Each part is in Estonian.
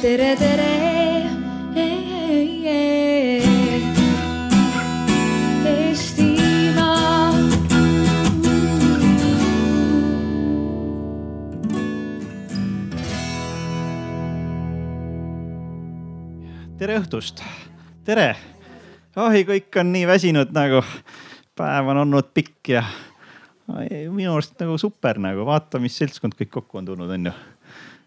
tere, tere. Tere õhtust, tere. oi, kõik on nii väsinud nagu, päev on olnud pikk ja minu arust nagu super nagu, vaata, mis seltskond kõik kokku on tulnud, onju.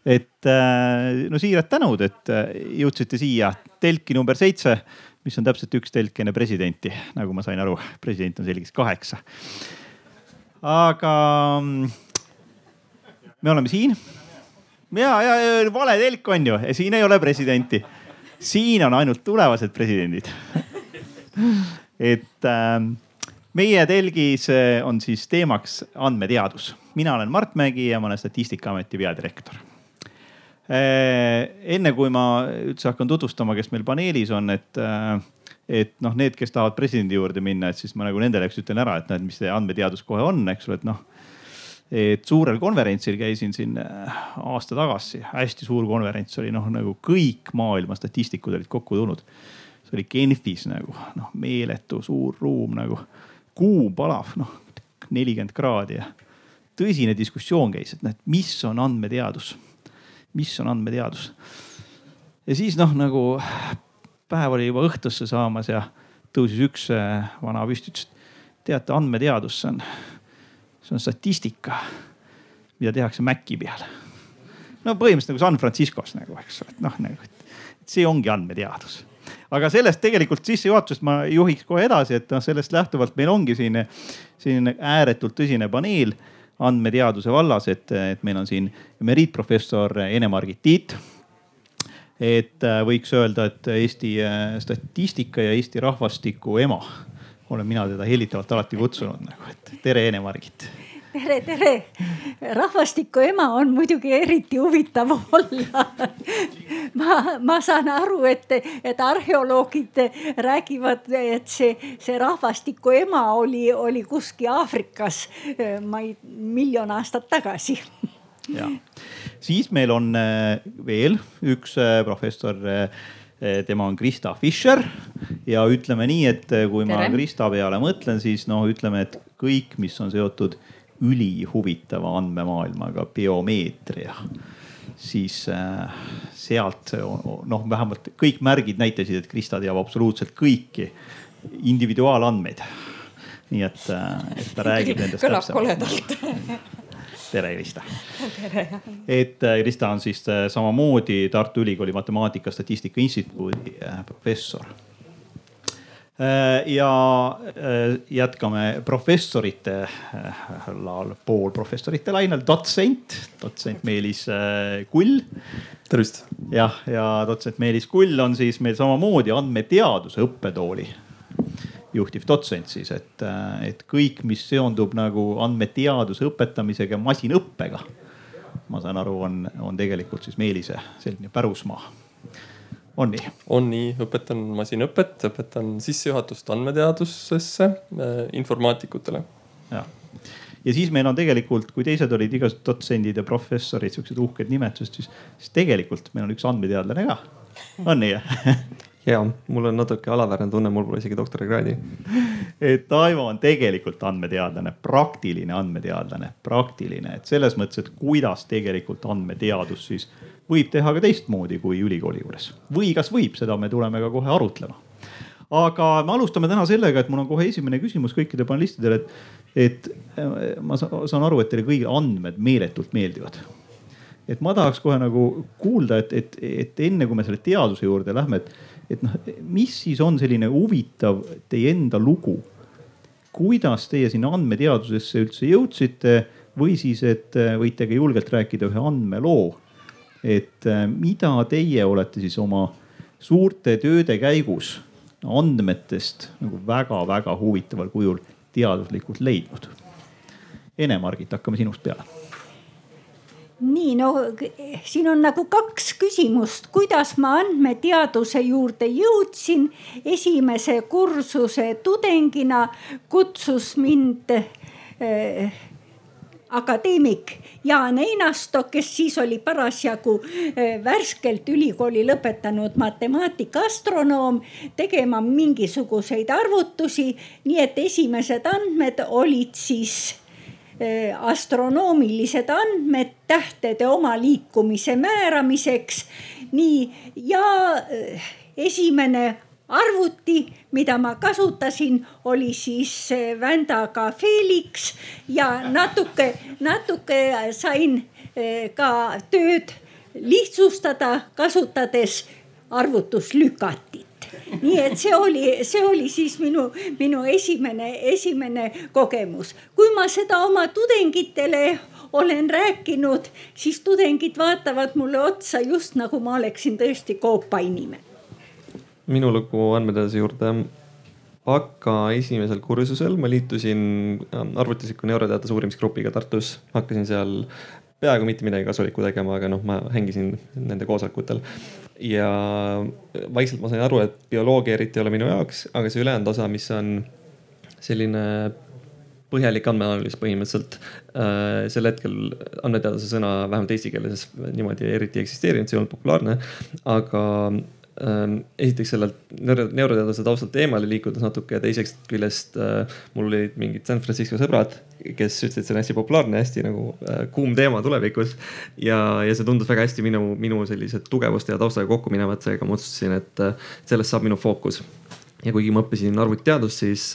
Et äh, no siirad tänud, et äh, jõudsite siia telki number seitse, mis on täpselt üks telk enne presidenti, nagu ma sain aru, president on selgeks kaheksa. aga mm, me oleme siin ja, ja, ja vale telk on ju, siin ei ole presidenti siin on ainult tulevased presidendid et äh, meie telgis on siis teemaks andmeteadus. mina olen Mart Mägi ja ma olen Statistikaameti peadirektor. Enne kui ma üldse hakkan tutvustama, kes meil paneelis on, et äh, et noh, need, kes tahavad presidendi juurde minna, et siis ma nagu nendele üks ütlen ära, et näed, mis see andmeteadus kohe on, eks ole, et noh et suurel konverentsil käisin siin äh, aasta tagasi, hästi suur konverents oli noh, nagu kõik maailma statistikud olid kokku tulnud. see oli Genfis nagu noh, meeletu suur ruum nagu, kuu palav, noh nelikümmend kraadi ja tõsine diskussioon käis, et noh, et mis on andmeteadus, mis on andmeteadus. ja siis noh, nagu päev oli juba õhtusse saamas ja tõusis üks äh, vana püsti, ütles, et teate, andmeteadus, see on see on statistika, mida tehakse Maci peal. no põhimõtteliselt nagu San Franciscos nagu, eks ole, et noh nagu, et see ongi andmeteadus aga sellest tegelikult sissejuhatusest ma juhiks kohe edasi, et noh, sellest lähtuvalt meil ongi siin selline ääretult tõsine paneel andmeteaduse vallas, et, et meil on siin emeriitprofessor Ene-Margit Tiit. et äh, võiks öelda, et Eesti äh, statistika ja Eesti rahvastiku ema olen mina teda hellitavalt alati kutsunud nagu, et tere, Ene-Margit tere, tere. rahvastiku ema on muidugi eriti huvitav olla. ma, ma saan aru, et, et arheoloogid räägivad, et see, see rahvastiku ema oli, oli kuskil Aafrikas, ma ei, miljon aastat tagasi. ja, siis meil on äh, veel üks äh, professor äh, tema on Krista Fischer ja ütleme nii, et kui Tere. ma Krista peale mõtlen, siis noh, ütleme, et kõik, mis on seotud ülihuvitava andmemaailmaga, biomeetria, siis äh, sealt noh, vähemalt kõik märgid näitasid, et Krista teab absoluutselt kõiki individuaalandmeid. nii et, et ta räägib nendest. kõlab koledalt tere, Krista. et äh, Krista on siis äh, samamoodi Tartu Ülikooli Matemaatika Statistika Instituudi äh, professor. Ja jätkame professorite poolprofessorite lainel, dotsent, dotsent Meelis Kull. tervist. jah, ja dotsent Meelis Kull on siis meil samamoodi andmeteaduse õppetooli juhtiv dotsent siis, et, et kõik, mis seondub nagu andmeteaduse õpetamisega, masinõppega. ma saan aru, on, on tegelikult siis Meelise selline pärusmaa. On nii? on nii, õpetan masinõpet, õpetan sissejuhatust andmeteadusesse äh, informaatikutele. jah ja siis meil on tegelikult, kui teised olid igasugused dotsendid ja professorid, siuksed uhked nimetused, siis, siis tegelikult meil on üks andmeteadlane ka. on nii ja mul on natuke alaväärne tunne, mul pole isegi doktorikraadi. et Aivo on tegelikult andmeteadlane, praktiline andmeteadlane, praktiline, et selles mõttes, et kuidas tegelikult andmeteadus siis võib teha ka teistmoodi kui ülikooli juures või kas võib, seda me tuleme ka kohe arutlema. aga me alustame täna sellega, et mul on kohe esimene küsimus kõikidele panelistidele, et, et ma saan aru, et teile kõigile andmed meeletult meeldivad et ma tahaks kohe nagu kuulda, et, et, et enne kui me selle teaduse juurde lähme, et et noh, mis siis on selline huvitav teie enda lugu? kuidas teie sinna andmeteadusesse üldse jõudsite või siis, et võite ka julgelt rääkida ühe andmeloo. Et äh, mida teie olete siis oma suurte tööde käigus andmetest nagu väga-väga huvitaval kujul teaduslikult leidnud? Ene-Margit, hakkame sinust peale nii no siin on nagu kaks küsimust, kuidas ma andmeteaduse juurde jõudsin. esimese kursuse tudengina kutsus mind äh, akadeemik Jaan Einasto, kes siis oli parasjagu eh, värskelt ülikooli lõpetanud matemaatika astronoom, tegema mingisuguseid arvutusi. nii et esimesed andmed olid siis eh, astronoomilised andmed tähtede oma liikumise määramiseks. nii ja eh, esimene arvuti, mida ma kasutasin, oli siis Vändaga Felix ja natuke, natuke sain eh, ka tööd lihtsustada, kasutades arvutuslükatit nii et see oli, see oli siis minu, minu esimene, esimene kogemus. kui ma seda oma tudengitele olen rääkinud, siis tudengid vaatavad mulle otsa just nagu ma oleksin tõesti koopainimene minu lugu andmeteaduse juurde. aga esimesel kursusel ma liitusin ähm, arvutisiku neuroteaduse uurimisgrupiga Tartus, hakkasin seal peaaegu mitte midagi kasulikku tegema, aga noh, ma hängisin nende koosolekutel. ja vaikselt ma sain aru, et bioloogia eriti ei ole minu jaoks, aga see ülejäänud osa, mis on selline põhjalik andmeanalüüs põhimõtteliselt äh,. sel hetkel andmeteaduse sõna vähemalt eesti keeles niimoodi eriti ei eksisteerinud, see ei olnud populaarne, aga esiteks sellelt neuroteadlase taustalt eemale liikudes natuke ja teiseks küljest äh, mul olid mingid San Francisco sõbrad, kes ütlesid, et see on hästi populaarne, hästi nagu äh, kuum teema tulevikus. ja, ja see tundus väga hästi minu, minu sellise tugevuste ja taustaga kokku minevat, seega ma otsustasin, et äh, sellest saab minu fookus ja kuigi ma õppisin arvutiteadust, siis,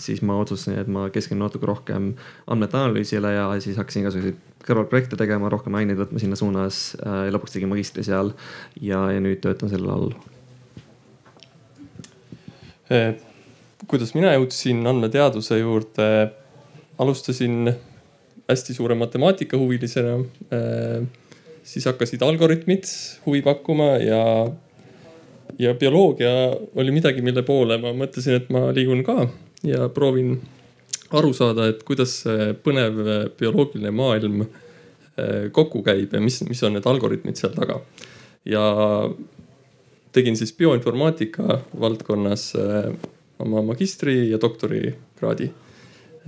siis ma otsustasin, et ma keskendun natuke rohkem andmete analüüsile ja siis hakkasin igasuguseid kõrvalprojekte tegema, rohkem aineid võtma sinna suunas ja lõpuks tegin magistri seal ja, ja nüüd töötan selle all. Eh, kuidas mina jõudsin andmeteaduse juurde? alustasin hästi suure matemaatikahuvilisena. Siis hakkasid algoritmid huvi pakkuma ja ja bioloogia oli midagi, mille poole ma mõtlesin, et ma liigun ka ja proovin aru saada, et kuidas see põnev bioloogiline maailm eh, kokku käib ja mis, mis on need algoritmid seal taga. ja tegin siis bioinformaatika valdkonnas eh, oma magistri ja doktorikraadi.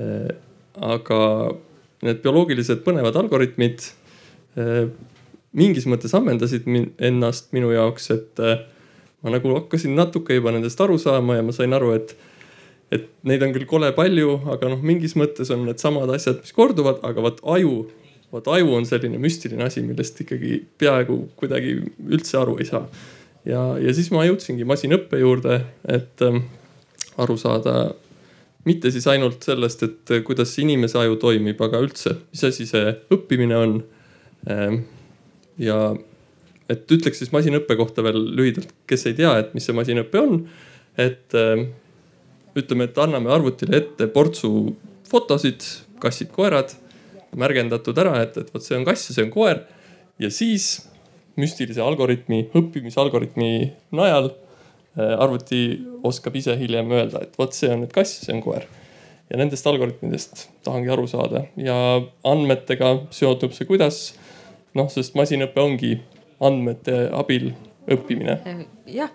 Eh, aga need bioloogilised põnevad algoritmid mingis mõttes ammendasid ennast minu jaoks, et ma nagu hakkasin natuke juba nendest aru saama ja ma sain aru, et, et neid on küll kole palju, aga noh, mingis mõttes on needsamad asjad, mis korduvad, aga vot aju, vot aju on selline müstiline asi, millest ikkagi peaaegu kuidagi üldse aru ei saa. ja, ja siis ma jõudsingi masinõppe juurde, et ähm, aru saada mitte siis ainult sellest, et kuidas inimese aju toimib, aga üldse, mis asi see õppimine on ähm,. ja et ütleks siis masinõppe kohta veel lühidalt, kes ei tea, et mis see masinõpe on. et äh, ütleme, et anname arvutile ette portsu fotosid, kassid-koerad, märgendatud ära, et, et vot see on kass ja see on koer. ja siis müstilise algoritmi, õppimisalgoritmi najal äh, arvuti oskab ise hiljem öelda, et vot see on nüüd kass ja see on koer. ja nendest algoritmidest tahangi aru saada ja andmetega seondub see kuidas? noh, sest masinõpe ongi andmete abil õppimine? jah,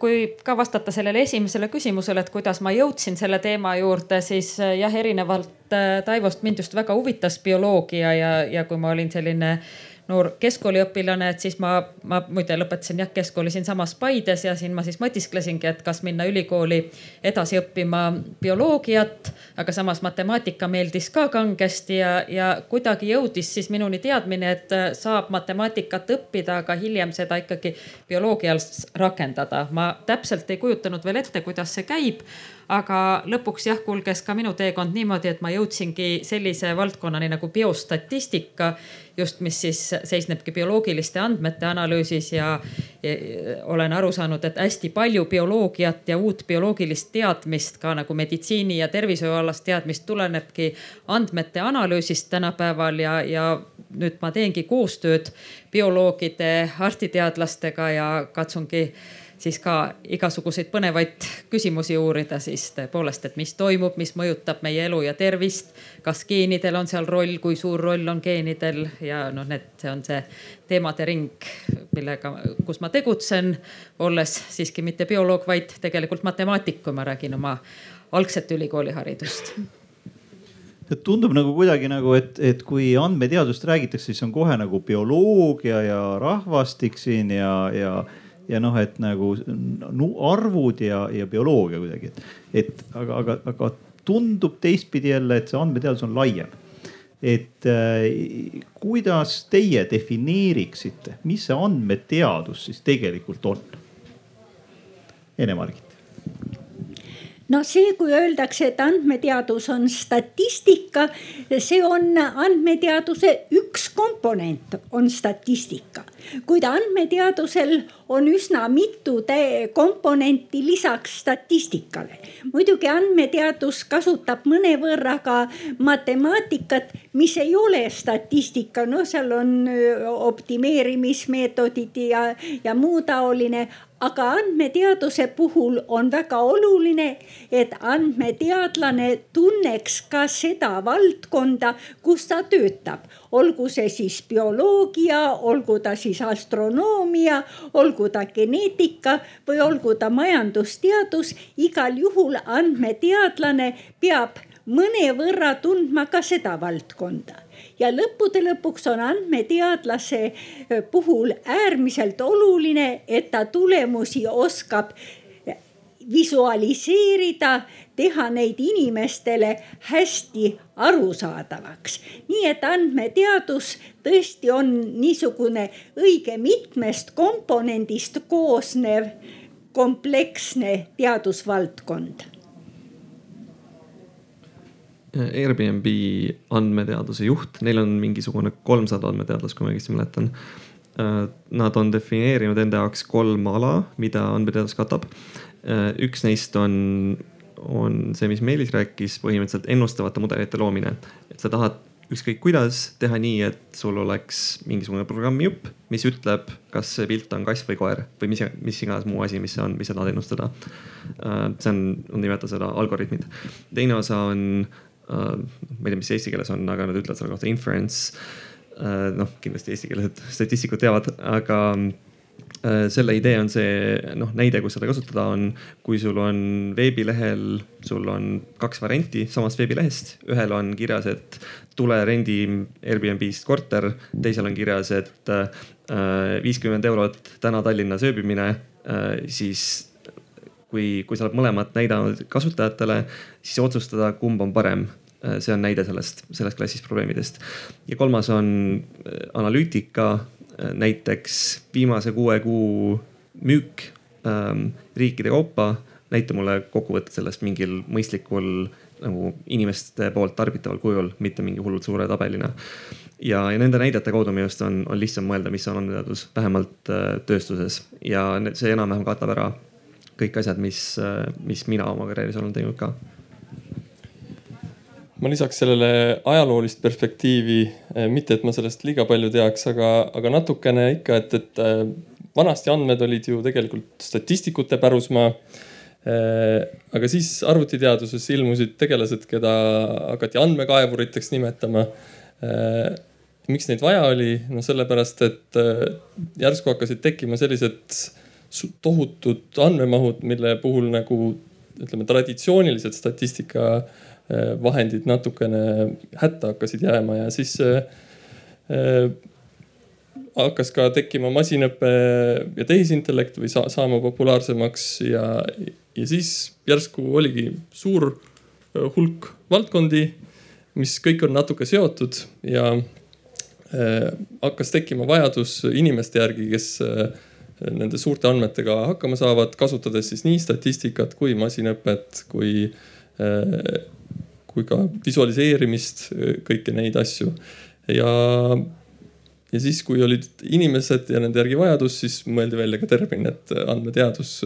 kui ka vastata sellele esimesele küsimusele, et kuidas ma jõudsin selle teema juurde, siis jah, erinevalt äh, Taivost mind just väga huvitas bioloogia ja, ja kui ma olin selline äh, noor keskkooliõpilane, et siis ma, ma muide lõpetasin jah keskkooli siinsamas Paides ja siin ma siis mõtisklesingi, et kas minna ülikooli edasi õppima bioloogiat, aga samas matemaatika meeldis ka kangesti ja, ja kuidagi jõudis siis minuni teadmine, et saab matemaatikat õppida, aga hiljem seda ikkagi bioloogias rakendada. ma täpselt ei kujutanud veel ette, kuidas see käib aga lõpuks jah, kulges ka minu teekond niimoodi, et ma jõudsingi sellise valdkonnani nagu biostatistika just, mis siis seisnebki bioloogiliste andmete analüüsis ja, ja olen aru saanud, et hästi palju bioloogiat ja uut bioloogilist teadmist ka nagu meditsiini ja tervishoiualast teadmist tulenebki andmete analüüsist tänapäeval ja, ja nüüd ma teengi koostööd bioloogide, arstiteadlastega ja katsungi siis ka igasuguseid põnevaid küsimusi uurida siis tõepoolest, et mis toimub, mis mõjutab meie elu ja tervist. kas geenidel on seal roll, kui suur roll on geenidel ja noh, need, see on see teemade ring, millega, kus ma tegutsen, olles siiski mitte bioloog, vaid tegelikult matemaatik, kui ma räägin oma algset ülikooliharidust tundub nagu kuidagi nagu, et, et kui andmeteadust räägitakse, siis on kohe nagu bioloogia ja rahvastik siin ja, ja, ja noh, et nagu no, arvud ja, ja bioloogia kuidagi, et, et aga, aga, aga tundub teistpidi jälle, et see andmeteadus on laiem. et äh, kuidas teie defineeriksite, mis see andmeteadus siis tegelikult on? Ene-Margit no see, kui öeldakse, et andmeteadus on statistika, see on andmeteaduse üks komponent, on statistika. kuid andmeteadusel on üsna mitu komponenti lisaks statistikale. muidugi andmeteadus kasutab mõnevõrra ka matemaatikat, mis ei ole statistika, no seal on optimeerimismeetodid ja, ja muu taoline, aga andmeteaduse puhul on väga oluline, et andmeteadlane tunneks ka seda valdkonda, kus ta töötab. olgu see siis bioloogia, olgu ta siis astronoomia, olgu ta geneetika või olgu ta majandusteadus. igal juhul andmeteadlane peab mõnevõrra tundma ka seda valdkonda ja lõppude lõpuks on andmeteadlase eh, puhul äärmiselt oluline, et ta tulemusi oskab visualiseerida, teha neid inimestele hästi arusaadavaks. nii et andmeteadus tõesti on niisugune õige mitmest komponendist koosnev kompleksne teadusvaldkond Airbnb andmeteaduse juht, neil on mingisugune kolmsada andmeteadlast, kui ma õigesti mäletan. Äh, nad on defineerinud enda jaoks kolm ala, mida andmeteadus katab. Äh, üks neist on, on see, mis Meelis rääkis, põhimõtteliselt ennustavate mudelite loomine. et sa tahad ükskõik kuidas teha nii, et sul oleks mingisugune programmijupp, mis ütleb, kas see pilt on kass või koer või mis, mis iganes muu asi, mis see on, mis sa tahad ennustada. Äh, see on, nad nimetavad seda algoritmid. teine osa on Äh, ma ei tea, mis eesti keeles on, aga nad ütlevad selle kohta inference. Äh, noh, kindlasti eestikeelsed statistikud teavad, aga äh, selle idee on see, noh, näide, kus seda kasutada on, kui sul on veebilehel, sul on kaks varianti samast veebilehest, ühel on kirjas, et tule rendi Airbnb-st korter, teisel on kirjas, et viiskümmend eurot täna Tallinnas ööbimine, siis kui, kui sa oled mõlemat näidanud kasutajatele, siis otsustada, kumb on parem. Äh, see on näide sellest, sellest klassist probleemidest. ja kolmas on äh, analüütika, äh, näiteks viimase kuue kuu müük ähm, riikide kaupa. näita mulle kokkuvõte sellest mingil mõistlikul nagu inimeste poolt tarbitaval kujul, mitte mingi hullult suure tabelina. ja, ja nende näidete kaudu minu arust on, on lihtsam mõelda, mis on andmeteadus, vähemalt äh, tööstuses ja see enam-vähem katab ära kõik asjad, mis, mis mina oma karjääris olen teinud ka ma lisaks sellele ajaloolist perspektiivi, eh, mitte et ma sellest liiga palju teaks, aga, aga natukene ikka, et, et eh, vanasti andmed olid ju tegelikult statistikute pärusmaa. Eh, aga siis arvutiteaduses ilmusid tegelased, keda hakati andmekaevuriteks nimetama. miks neid vaja oli? no sellepärast, et järsku hakkasid tekkima sellised tohutud andmemahud, mille puhul nagu ütleme, traditsioonilised statistika äh, natukene hätta hakkasid jääma ja siis äh, äh, hakkas ka tekkima masinõpe ja tehisintellekt või sa saama populaarsemaks ja, ja siis järsku oligi suur äh, hulk valdkondi, mis kõik on natuke seotud ja äh, hakkas tekkima vajadus inimeste järgi, kes äh, nende suurte andmetega hakkama saavad, kasutades siis nii statistikat kui masinõpet, kui, kui ka visualiseerimist, kõiki neid asju. ja, ja siis, kui olid inimesed ja nende järgi vajadus, siis mõeldi välja ka termin, et andmeteadus.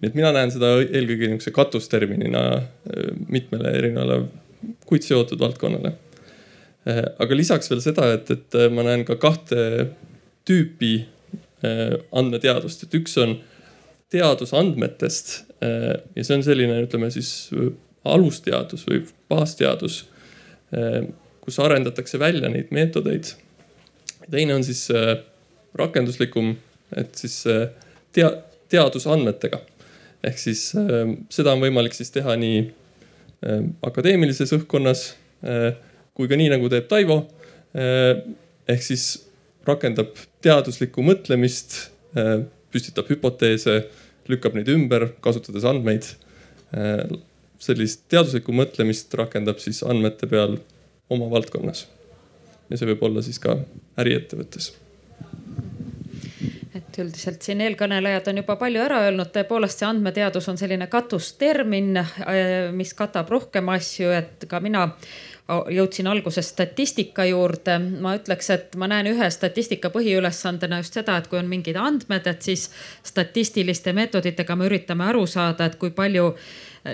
nii et mina näen seda eelkõige niisuguse katusterminina mitmele erinevale kuid seotud valdkonnale. Aga lisaks veel seda, et, et ma näen ka kahte tüüpi andmeteadust, et üks on teadus andmetest äh, ja see on selline, ütleme siis äh, alusteadus või baasteadus, kus arendatakse välja neid meetodeid. teine on siis rakenduslikum, et siis tea-, teadusandmetega ehk siis seda on võimalik siis teha nii akadeemilises õhkkonnas kui ka nii, nagu teeb Taivo. ehk siis rakendab teaduslikku mõtlemist, püstitab hüpoteese, lükkab neid ümber, kasutades andmeid. sellist teaduslikku mõtlemist rakendab siis andmete peal oma valdkonnas. ja see võib olla siis ka äriettevõttes et üldiselt siin eelkõnelejad on juba palju ära öelnud, tõepoolest see andmeteadus on selline katustermin, mis katab rohkem asju, et ka mina jõudsin alguses statistika juurde. ma ütleks, et ma näen ühe statistika põhiülesandena just seda, et kui on mingid andmed, et siis statistiliste meetoditega me üritame aru saada, et kui palju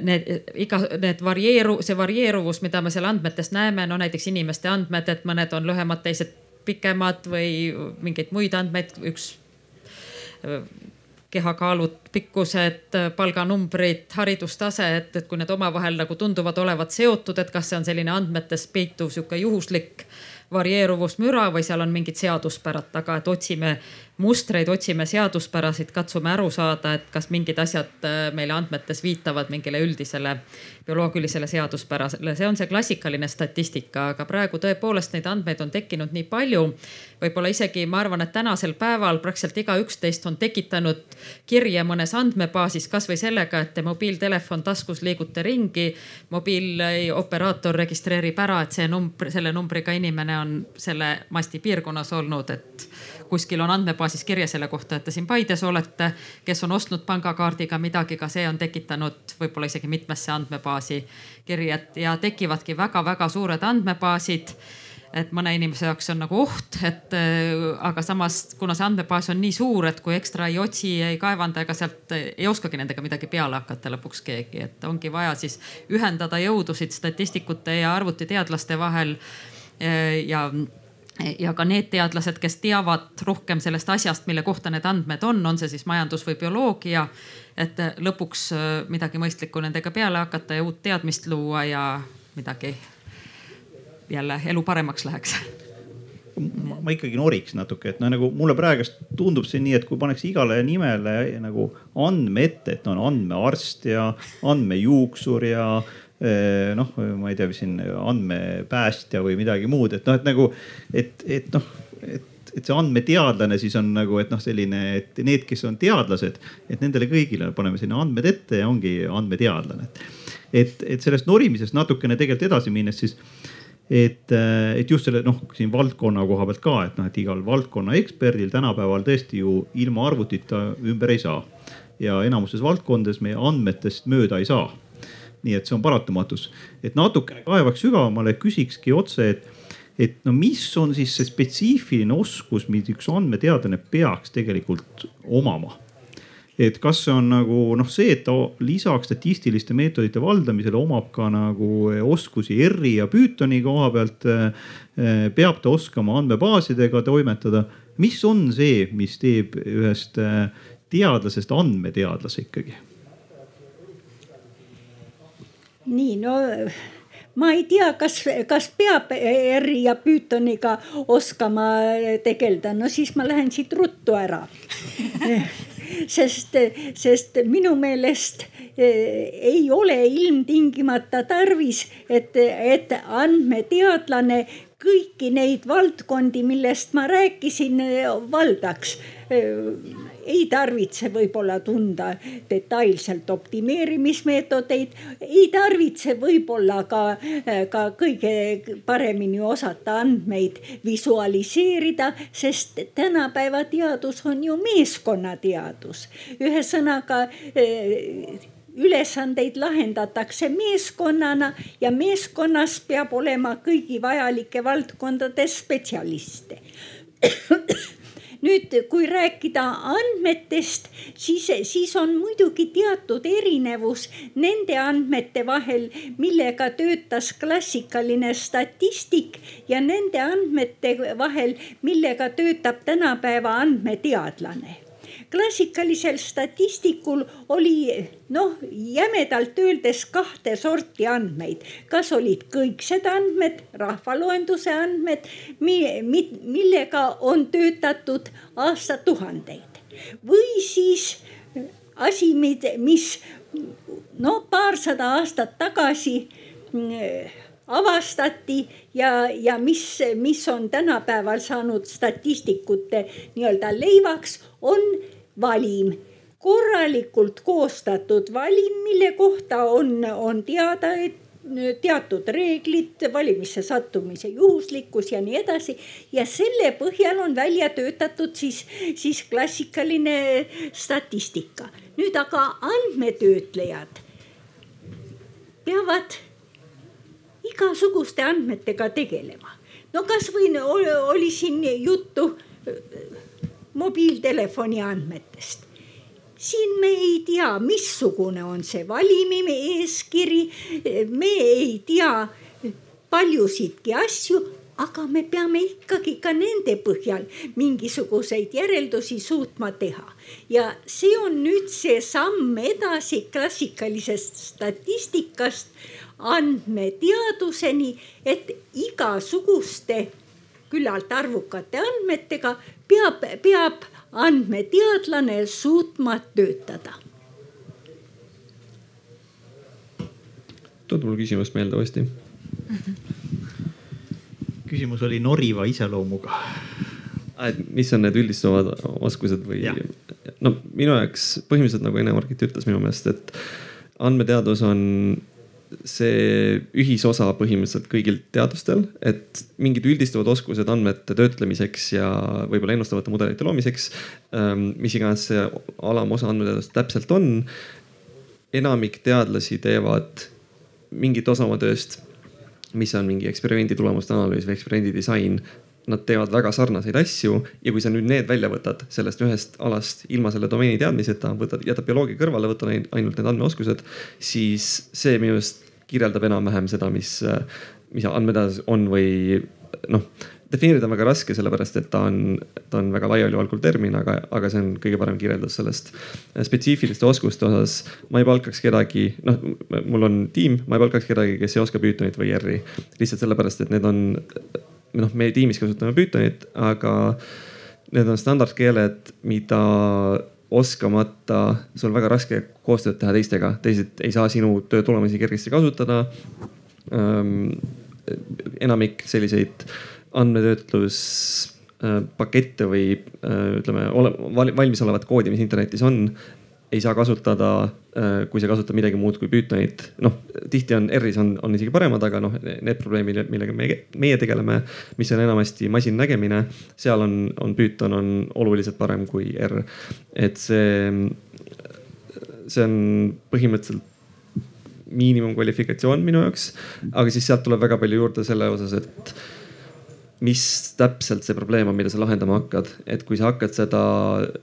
need iga, need varieeru-, see varieeruvus, mida me seal andmetes näeme, no näiteks inimeste andmed, et mõned on lühemad, teised pikemad või mingeid muid andmeid, üks kehakaalud, pikkused, palganumbrid, haridustase, et, et kui need omavahel nagu tunduvad olevat seotud, et kas see on selline andmetes peituv sihuke juhuslik varieeruvusmüra või seal on mingid seaduspärad taga, et otsime mustreid, otsime seaduspärasid, katsume aru saada, et kas mingid asjad äh, meile andmetes viitavad mingile üldisele bioloogilisele seaduspärasele. see on see klassikaline statistika, aga praegu tõepoolest neid andmeid on tekkinud nii palju. võib-olla isegi ma arvan, et tänasel päeval praktiliselt igaüks teist on tekitanud kirje mõnes andmebaasis kasvõi sellega, et te mobiiltelefon taskus liigute ringi. mobiilioperaator registreerib ära, et see number, selle numbriga inimene on selle masti piirkonnas olnud, et kuskil on andmebaasis kirja selle kohta, et te siin Paides olete, kes on ostnud pangakaardiga midagi, ka see on tekitanud võib-olla isegi mitmesse andmebaasi kirjad ja tekivadki väga-väga suured andmebaasid et mõne inimese jaoks on nagu oht, et aga samas, kuna see andmebaas on nii suur, et kui ekstra ei otsi, ei kaevanda ega sealt ei oskagi nendega midagi peale hakata lõpuks keegi, et ongi vaja siis ühendada jõudusid statistikute ja arvutiteadlaste vahel. ja ja ka need teadlased, kes teavad rohkem sellest asjast, mille kohta need andmed on, on see siis majandus või bioloogia. et lõpuks äh, midagi mõistlikku nendega peale hakata ja uut teadmist luua ja midagi jälle elu paremaks läheks ma, ikkagi noriks natuke, et noh, nagu mulle praegust tundub see nii, et kui pannakse igale nimele nagu andme ette, et on andmearst ja andmejuuksur ja noh, ma ei tea, siin andmepäästja või midagi muud, et noh, et nagu, et, et noh, et, et see andmeteadlane siis on nagu, et noh, selline, et need, kes on teadlased, et nendele kõigile paneme sinna andmed ette ja ongi andmeteadlane. et, et sellest norimisest natukene tegelikult edasi minnes, siis et, et just selle noh, siin valdkonna koha pealt ka, et noh, et igal valdkonna eksperdil tänapäeval tõesti ju ilma arvutita ümber ei saa. ja enamuses valdkondades meie andmetest mööda ei saa nii et see on paratamatus, et natukene kaevaks sügavamale, küsikski otse, et et no mis on siis see spetsiifiline oskus, mida üks andmeteadlane peaks tegelikult omama? et kas see on nagu noh, see, et ta lisaks statistiliste meetodite valdamisele omab ka nagu oskusi R-i ja Pythoni koha pealt. Eh, peab ta oskama andmebaasidega toimetada, mis on see, mis teeb ühest eh, teadlasest andmeteadlase ikkagi? Nii, no ma ei tea, kas, kas peab R-i ja Pythoniga oskama tegeleda, no siis ma lähen siit ruttu ära. Sest, sest minu meelest eh, ei ole ilmtingimata tarvis, et, et andmeteadlane kõiki neid valdkondi, millest ma rääkisin, valdaks ei tarvitse võib-olla tunda detailselt optimeerimismeetodeid, ei tarvitse võib-olla ka, ka kõige paremini osata andmeid visualiseerida, sest tänapäeva teadus on ju meeskonnateadus. ühesõnaga eh, ülesandeid lahendatakse meeskonnana ja meeskonnas peab olema kõigi vajalike valdkondade spetsialiste nüüd, kui rääkida andmetest, siis, siis on muidugi teatud erinevus nende andmete vahel, millega töötas klassikaline statistik ja nende andmete vahel, millega töötab tänapäeva andmeteadlane klassikalisel statistikul oli noh, jämedalt öeldes kahte sorti andmeid, kas olid kõiksed andmed, rahvaloenduse andmed, millega on töötatud aastatuhandeid? Või siis asi, mis no paarsada aastat tagasi avastati ja, ja mis, mis on tänapäeval saanud statistikute nii-öelda leivaks, on valim korralikult koostatud valim, mille kohta on, on teada, et teatud reeglid, valimisse sattumise juhuslikkus ja nii edasi. ja selle põhjal on välja töötatud siis, siis klassikaline statistika. nüüd aga andmetöötlejad peavad igasuguste andmetega tegelema. no kasvõi oli siin juttu mobiiltelefoni andmetest siin me ei tea, missugune on see valimi eeskiri, me ei tea paljusidki asju, aga me peame ikkagi ka nende põhjal mingisuguseid järeldusi suutma teha. ja see on nüüd see samm edasi klassikalisest statistikast andmeteaduseni, et igasuguste küllalt arvukate andmetega peab, peab andmeteadlane suutma töötada. tood mul küsimust meelde uuesti küsimus oli noriva iseloomuga. et mis on need üldistavad oskused või? no minu jaoks põhimõtteliselt nagu Ene-Margit ütles minu meelest, et andmeteadus on see ühisosa põhimõtteliselt kõigil teadustel, et mingid üldistavad oskused andmete töötlemiseks ja võib-olla ennustavate mudelite loomiseks, ähm, mis iganes see alamosa andmeteadust täpselt on. enamik teadlasi teevad mingit osa oma tööst, mis on mingi eksperimendi tulemuste analüüs või eksperimendi disain nad teevad väga sarnaseid asju ja kui sa nüüd need välja võtad sellest ühest alast ilma selle domeeni teadmiseta, võtad, jätad bioloogia kõrvale, võtad ainult need andmeoskused, siis see minu arust kirjeldab enam-vähem seda, mis, mis andmeteadus on või noh defineerida on väga raske, sellepärast et ta on, ta on väga laialivalguv termin, aga, aga see on kõige parem kirjeldus sellest. spetsiifiliste oskuste osas ma ei palkaks kedagi, noh, mul on tiim, ma ei palkaks kedagi, kes ei oska Pythonit või R-i. lihtsalt sellepärast, et need on noh, meie tiimis kasutame Pythonit, aga need on standardkeeled, mida oskamata sul väga raske koostööd teha teistega, teised ei saa sinu töö tulemusi kergesti kasutada ähm,. enamik selliseid andmetöötluspakette või äh, ütleme valmisolevat koodi, mis internetis on ei saa kasutada, äh, kui sa kasutad midagi muud kui Pythonit. noh, tihti on R-is on, on isegi paremad, aga noh, need probleemid, millega meie, meie tegeleme, mis on enamasti masinnägemine, seal on, on Python on oluliselt parem kui R. et see, see on põhimõtteliselt miinimumkvalifikatsioon minu jaoks, aga siis sealt tuleb väga palju juurde selle osas, et mis täpselt see probleem on, mida sa lahendama hakkad. et kui sa hakkad seda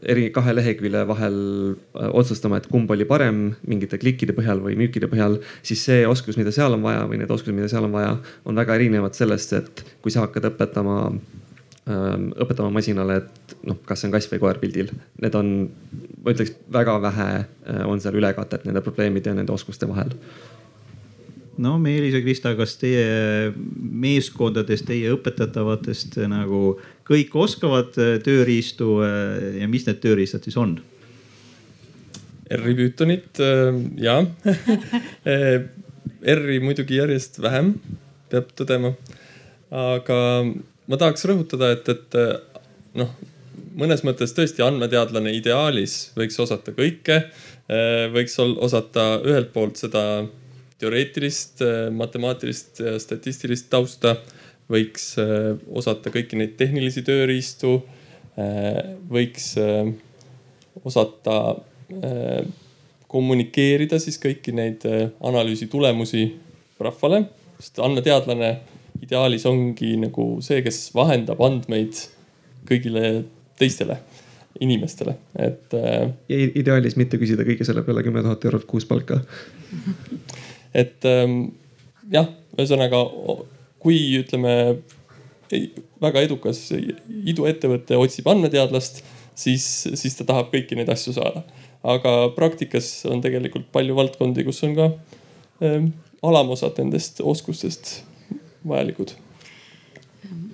eri kahe lehekülje vahel äh, otsustama, et kumb oli parem mingite klikkide põhjal või müükide põhjal, siis see oskus, mida seal on vaja või need oskused, mida seal on vaja, on väga erinevad sellest, et kui sa hakkad õpetama ähm, õpetama masinale, et noh, kas see on kass või koer pildil. Need on, ma ütleks väga vähe äh, on seal ülekatet nende probleemide ja nende oskuste vahel no Meelis ja Krista, kas teie meeskondadest, teie õpetatavatest nagu kõik oskavad äh, tööriistu äh, ja mis need tööriistad siis on? R-i Pythonit ja R-i muidugi järjest vähem, peab tõdema. aga ma tahaks rõhutada, et, et noh, mõnes mõttes tõesti andmeteadlane ideaalis võiks osata kõike. võiks osata ühelt poolt seda teoreetilist, äh, matemaatilist ja statistilist tausta, võiks äh, osata kõiki neid tehnilisi tööriistu, äh, võiks osata kommunikeerida siis kõiki neid analüüsi tulemusi rahvale, sest andmeteadlane ideaalis ongi nagu see, kes vahendab andmeid kõigile teistele inimestele, et. ja ideaalis mitte küsida kõige selle peale kümme tuhat eurot kuus palka et ähm, jah, ühesõnaga kui ütleme väga edukas iduettevõte otsib andmeteadlast, siis, siis ta tahab kõiki neid asju saada. aga praktikas on tegelikult palju valdkondi, kus on ka ähm, alamosad nendest oskustest vajalikud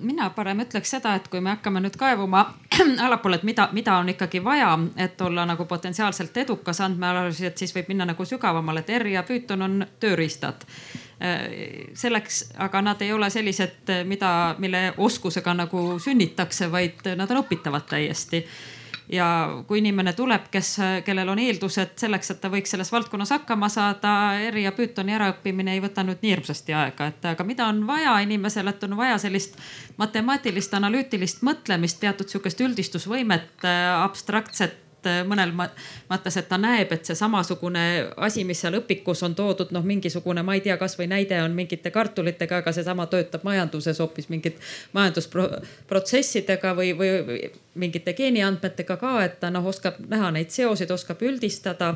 mina parem ütleks seda, et kui me hakkame nüüd kaevuma allapoole, et mida, mida on ikkagi vaja, et olla nagu potentsiaalselt edukas andmeanalüüsis, et siis võib minna nagu sügavamale, et R ja Python on tööriistad. selleks, aga nad ei ole sellised, mida, mille oskusega nagu sünnitakse, vaid nad on õpitavad täiesti ja kui inimene tuleb, kes, kellel on eeldused selleks, et ta võiks selles valdkonnas hakkama saada, R ja Pythoni äraõppimine ei võta nüüd nii hirmsasti aega, et aga mida on vaja inimesele, et on vaja sellist matemaatilist, analüütilist mõtlemist, teatud sihukest üldistusvõimet, abstraktset et mõnel mõttes, et ta näeb, et see samasugune asi, mis seal õpikus on toodud, noh, mingisugune, ma ei tea, kasvõi näide on mingite kartulitega, aga seesama töötab majanduses hoopis mingit majandusprotsessidega või, või, või mingite geeniandmetega ka, et ta noh, oskab näha neid seoseid, oskab üldistada.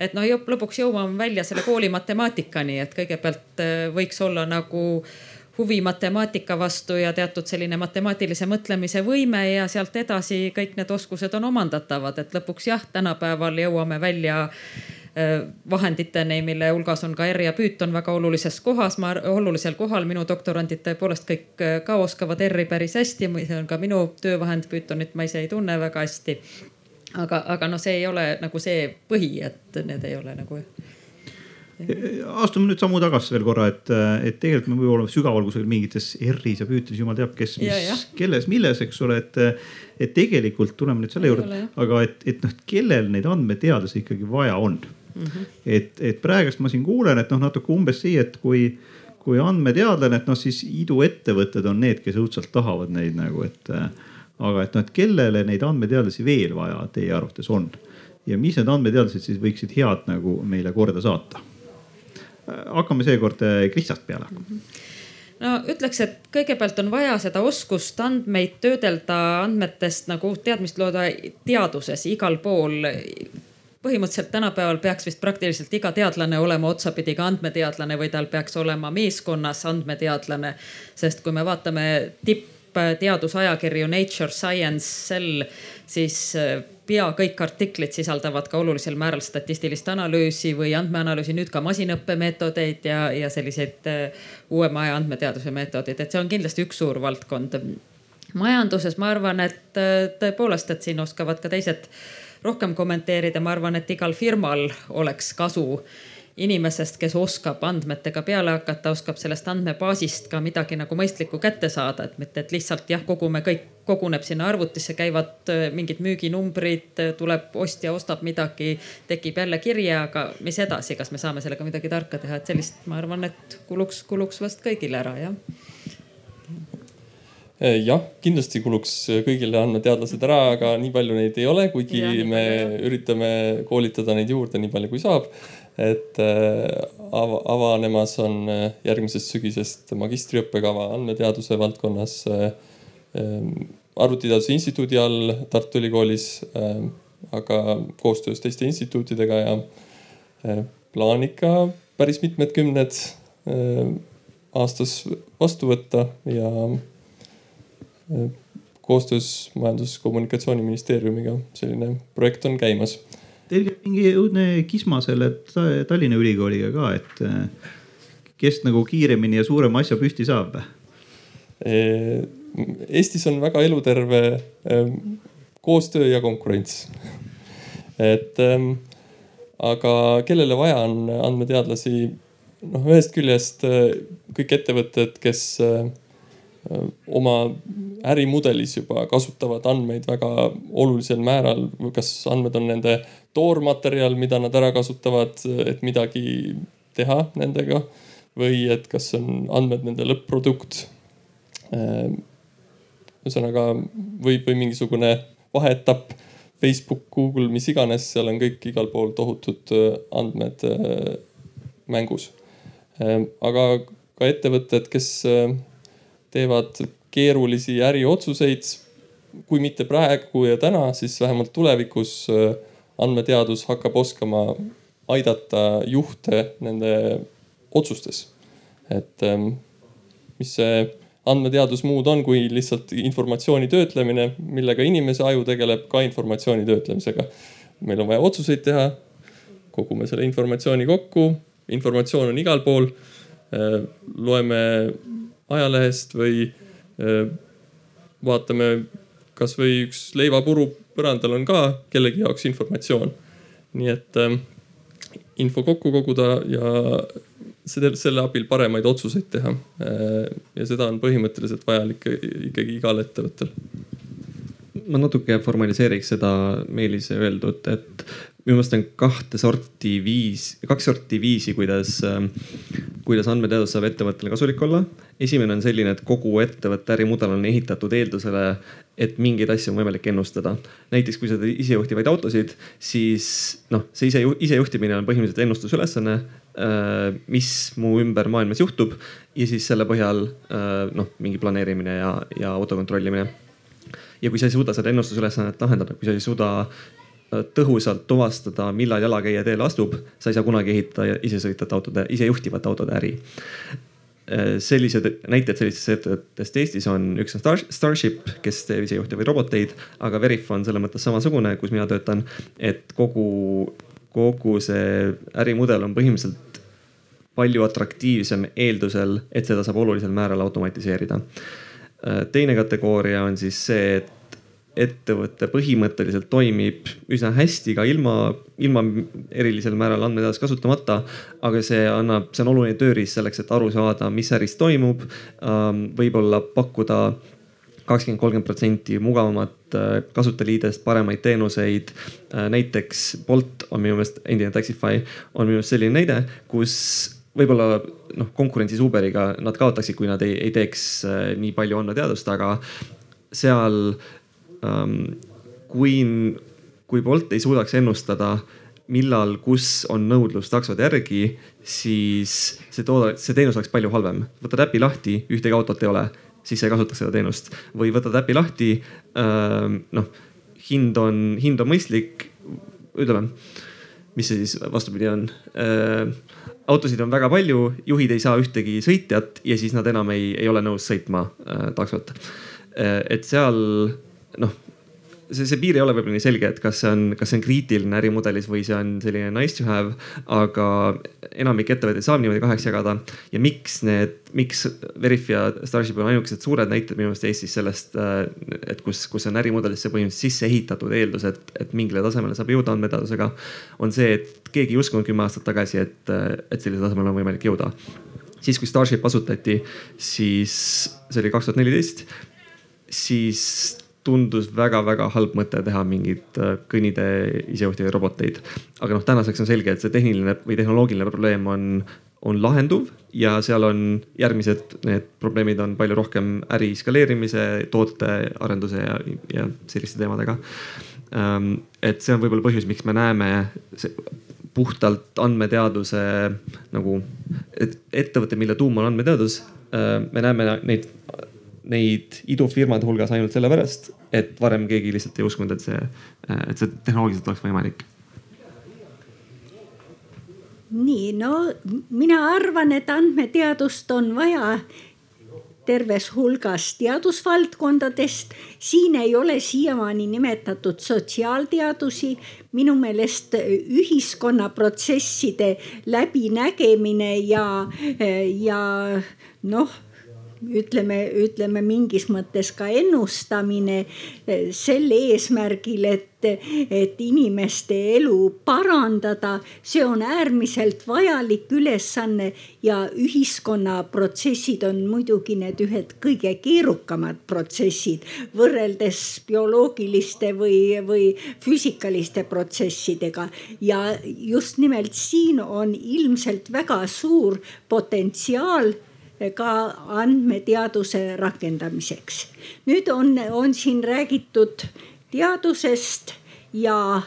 Et noh, lõpuks jõuame välja selle kooli matemaatikani, et kõigepealt äh, võiks olla nagu äh, huvi matemaatika vastu ja teatud selline matemaatilise mõtlemise võime ja sealt edasi kõik need oskused on omandatavad, et lõpuks jah, tänapäeval jõuame välja äh, vahenditeni, mille hulgas on ka R ja Python väga olulises kohas, ma olulisel kohal, minu doktorandid tõepoolest kõik äh, ka oskavad R-i päris hästi, see on ka minu töövahend, Pythonit ma ise ei tunne väga hästi. aga, aga noh, see ei ole nagu see põhi, et need ei ole nagu astume nüüd sammu tagasi veel korra, et, et tegelikult me võime olla sügaval kusagil mingites R-is ja püütis, jumal teab, kes, mis, kelles, milles, eks ole, et. et tegelikult tuleme nüüd selle juurde, aga et, et noh, kellel neid andmeteadlasi ikkagi vaja on mm. -hmm. et, et praegust ma siin kuulen, et noh, natuke umbes see, et kui, kui andmeteadlane, et noh, siis iduettevõtted on need, kes õudselt tahavad neid nagu, et. aga et noh, et kellele neid andmeteadlasi veel vaja teie arvates on ja mis need andmeteadlased siis võiksid head nagu meile korda saata hakkame seekord eh, Kristjast peale no ütleks, et kõigepealt on vaja seda oskust andmeid töödelda andmetest nagu teadmist looda teaduses igal pool põhimõtteliselt tänapäeval peaks vist praktiliselt iga teadlane olema otsapidi ka andmeteadlane või tal peaks olema meeskonnas andmeteadlane. sest kui me vaatame tippteadusajakirju Nature, Science, Cell, siis pea kõik artiklid sisaldavad ka olulisel määral statistilist analüüsi või andmeanalüüsi, nüüd ka masinõppemeetodeid ja, ja selliseid äh, uuema aja andmeteaduse meetodeid, et see on kindlasti üks suur valdkond. majanduses ma arvan, et äh, tõepoolest, et siin oskavad ka teised rohkem kommenteerida, ma arvan, et igal firmal oleks kasu inimesest, kes oskab andmetega peale hakata, oskab sellest andmebaasist ka midagi nagu mõistlikku kätte saada, et mitte, et lihtsalt jah, kogume kõik, koguneb sinna arvutisse, käivad äh, mingid müüginumbrid, äh, tuleb ostja, ostab midagi, tekib jälle kirje, aga mis edasi, kas me saame sellega midagi tarka teha, et sellist, ma arvan, et kuluks, kuluks vast kõigile ära, jah. Äh, jah, kindlasti kuluks kõigile andmeteadlased ära, aga nii palju neid ei ole, kuigi ja, me üritame koolitada neid juurde nii palju kui saab et äh, ava, avanemas on äh, järgmisest sügisest magistriõppekava andmeteaduse valdkonnas äh, arvutiteaduse instituudi all Tartu Ülikoolis, aga koostöös teiste instituutidega ja plaan ikka päris mitmed kümned aastas vastu võtta ja koostöös Majandus-Kommunikatsiooniministeeriumiga selline projekt on käimas Teil käib mingi õudne kisma selle Tallinna Ülikooliga ka, et eh, kes nagu kiiremini ja suurema asja püsti saab? Eestis on väga eluterve koostöö ja konkurents. et aga kellele vaja on andmeteadlasi? noh, ühest küljest eh, kõik ettevõtted, kes eh, oma ärimudelis juba kasutavad andmeid väga olulisel määral, kas andmed on nende toormaterjal, mida nad ära kasutavad, et midagi teha nendega või et kas on andmed nende lõpp-produkt. Ehm, ühesõnaga või, või mingisugune vaheetapp, Facebook, Google, mis iganes, seal on kõik igal pool tohutud äh, andmed äh, mängus. Ehm, aga ka ettevõtted, kes äh, teevad keerulisi äriotsuseid, kui mitte praegu ja täna, siis vähemalt tulevikus andmeteadus hakkab oskama aidata juhte nende otsustes. et ähm, mis see andmeteadus muud on, kui lihtsalt informatsiooni töötlemine, millega inimese aju tegeleb ka informatsiooni töötlemisega. meil on vaja otsuseid teha, kogume selle informatsiooni kokku, informatsioon on igal pool. Äh, loeme ajalehest või äh, vaatame kasvõi üks leivapuru põrandal on ka kellegi jaoks informatsioon. nii et ähm, info kokku koguda ja selle, selle abil paremaid otsuseid teha. ja seda on põhimõtteliselt vajalik ikkagi igal ettevõttel ma natuke formaliseeriks seda Meelise öeldut, et minu meelest on kahte sorti viis, kaks sorti viisi, kuidas, kuidas andmeteadus saab ettevõttele kasulik olla. esimene on selline, et kogu ettevõtte ärimudel on ehitatud eeldusele, et mingeid asju on võimalik ennustada. näiteks kui sa teed isejuhtivaid autosid, siis noh, see ise, isejuhtimine on põhimõtteliselt ennustusülesanne, äh, mis mu ümber maailmas juhtub ja siis selle põhjal äh, noh, mingi planeerimine ja, ja auto kontrollimine ja kui sa ei suuda seda ennustusülesannet lahendada, kui sa ei suuda tõhusalt tuvastada, millal jalakäija teele astub, sa ei saa kunagi ehitada isesõitvate autode, isejuhtivate autode äri. Äh, sellised näited sellistest ettevõtetest Eestis on, üks on Star, Starship, kes teeb isejuhtivaid roboteid, aga Verif on selles mõttes samasugune, kus mina töötan, et kogu, kogu see ärimudel on põhimõtteliselt palju atraktiivsem eeldusel, et seda saab olulisel määral automatiseerida Äh, teine kategooria on siis see, et ettevõte põhimõtteliselt toimib üsna hästi ka ilma, ilma erilisel määral andmeteadust kasutamata. aga see annab, see on oluline tööriist selleks, et aru saada, mis äris toimub. Ähm, võib-olla pakkuda kakskümmend, kolmkümmend protsenti mugavamat äh, kasutajaliidest, paremaid teenuseid. Äh, näiteks Bolt on minu meelest, endine Taxify on minu meelest selline näide, kus võib-olla noh, konkurentsis Uberiga nad kaotaksid, kui nad ei, ei teeks äh, nii palju andmeteadust, aga seal ähm, kui, kui Bolt ei suudaks ennustada, millal, kus on nõudlus taksode järgi, siis see toode, see teenus oleks palju halvem. võtad äpi lahti, ühtegi autot ei ole, siis sa ei kasutaks seda teenust või võtad äpi lahti ähm,, noh hind on, hind on mõistlik, ütleme, mis see siis vastupidi on äh, autosid on väga palju, juhid ei saa ühtegi sõitjat ja siis nad enam ei, ei ole nõus sõitma äh, taksot äh,. et seal noh, see, see piir ei ole võib-olla nii selge, et kas see on, kas see on kriitiline ärimudelis või see on selline nice to have, aga enamik ettevõtteid saab niimoodi kaheks jagada. ja miks need, miks Veriff ja Starship on ainukesed suured näited minu meelest Eestis sellest, äh, et kus, kus on ärimudelisse põhimõtteliselt sisse ehitatud eeldus, et, et mingile tasemele saab jõuda andmeteadusega, on see, et keegi ei uskunud kümme aastat tagasi, et, et sellisele tasemele on võimalik jõuda siis kui Starship asutati, siis see oli kaks tuhat neliteist, siis tundus väga-väga halb mõte teha mingeid äh, kõnnitee isejuhtivaid roboteid. aga noh, tänaseks on selge, et see tehniline või tehnoloogiline probleem on, on lahenduv ja seal on järgmised, need probleemid on palju rohkem äri skaleerimise, tootearenduse ja, ja selliste teemadega. Ähm, et see on võib-olla põhjus, miks me näeme puhtalt andmeteaduse nagu, et ettevõte, mille tuum on andmeteadus, äh, me näeme neid neid idufirmade hulgas ainult sellepärast, et varem keegi lihtsalt ei uskunud, et see, et see tehnoloogiliselt oleks võimalik nii, no mina arvan, et andmeteadust on vaja terves hulgas teadusvaldkondadest. siin ei ole siiamaani nimetatud sotsiaalteadusi. minu meelest ühiskonnaprotsesside läbinägemine ja, ja noh ütleme, ütleme mingis mõttes ka ennustamine eh, sel eesmärgil, et, et inimeste elu parandada. see on äärmiselt vajalik ülesanne ja ühiskonnaprotsessid on muidugi need ühed kõige keerukamad protsessid võrreldes bioloogiliste või, või füüsikaliste protsessidega. ja just nimelt siin on ilmselt väga suur potentsiaal ka andmeteaduse rakendamiseks. nüüd on, on siin räägitud teadusest ja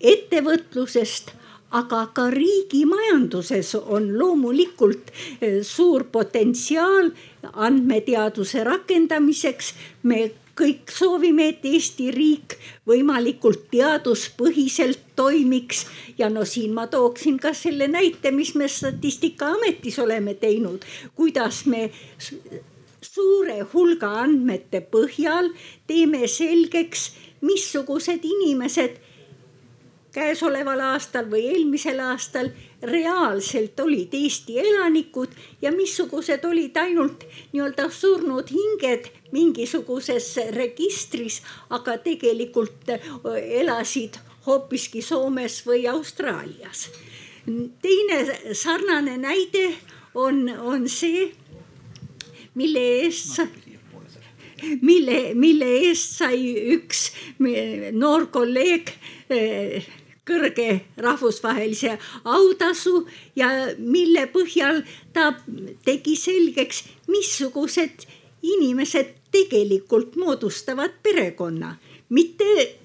ettevõtlusest aga ka riigi majanduses on loomulikult eh, suur potentsiaal andmeteaduse rakendamiseks. me kõik soovime, et Eesti riik võimalikult teaduspõhiselt toimiks. ja no siin ma tooksin ka selle näite, mis me Statistikaametis oleme teinud, kuidas me suure hulga andmete põhjal teeme selgeks, missugused inimesed käesoleval aastal või eelmisel aastal reaalselt olid Eesti elanikud ja missugused olid ainult nii-öelda surnud hinged mingisuguses registris, aga tegelikult elasid hoopiski Soomes või Austraalias. Teine sarnane näide on, on see, mille eest sa mille, mille eest sai üks noor kolleeg eh, kõrge rahvusvahelise autasu ja mille põhjal ta tegi selgeks, missugused inimesed tegelikult moodustavad perekonna, mitte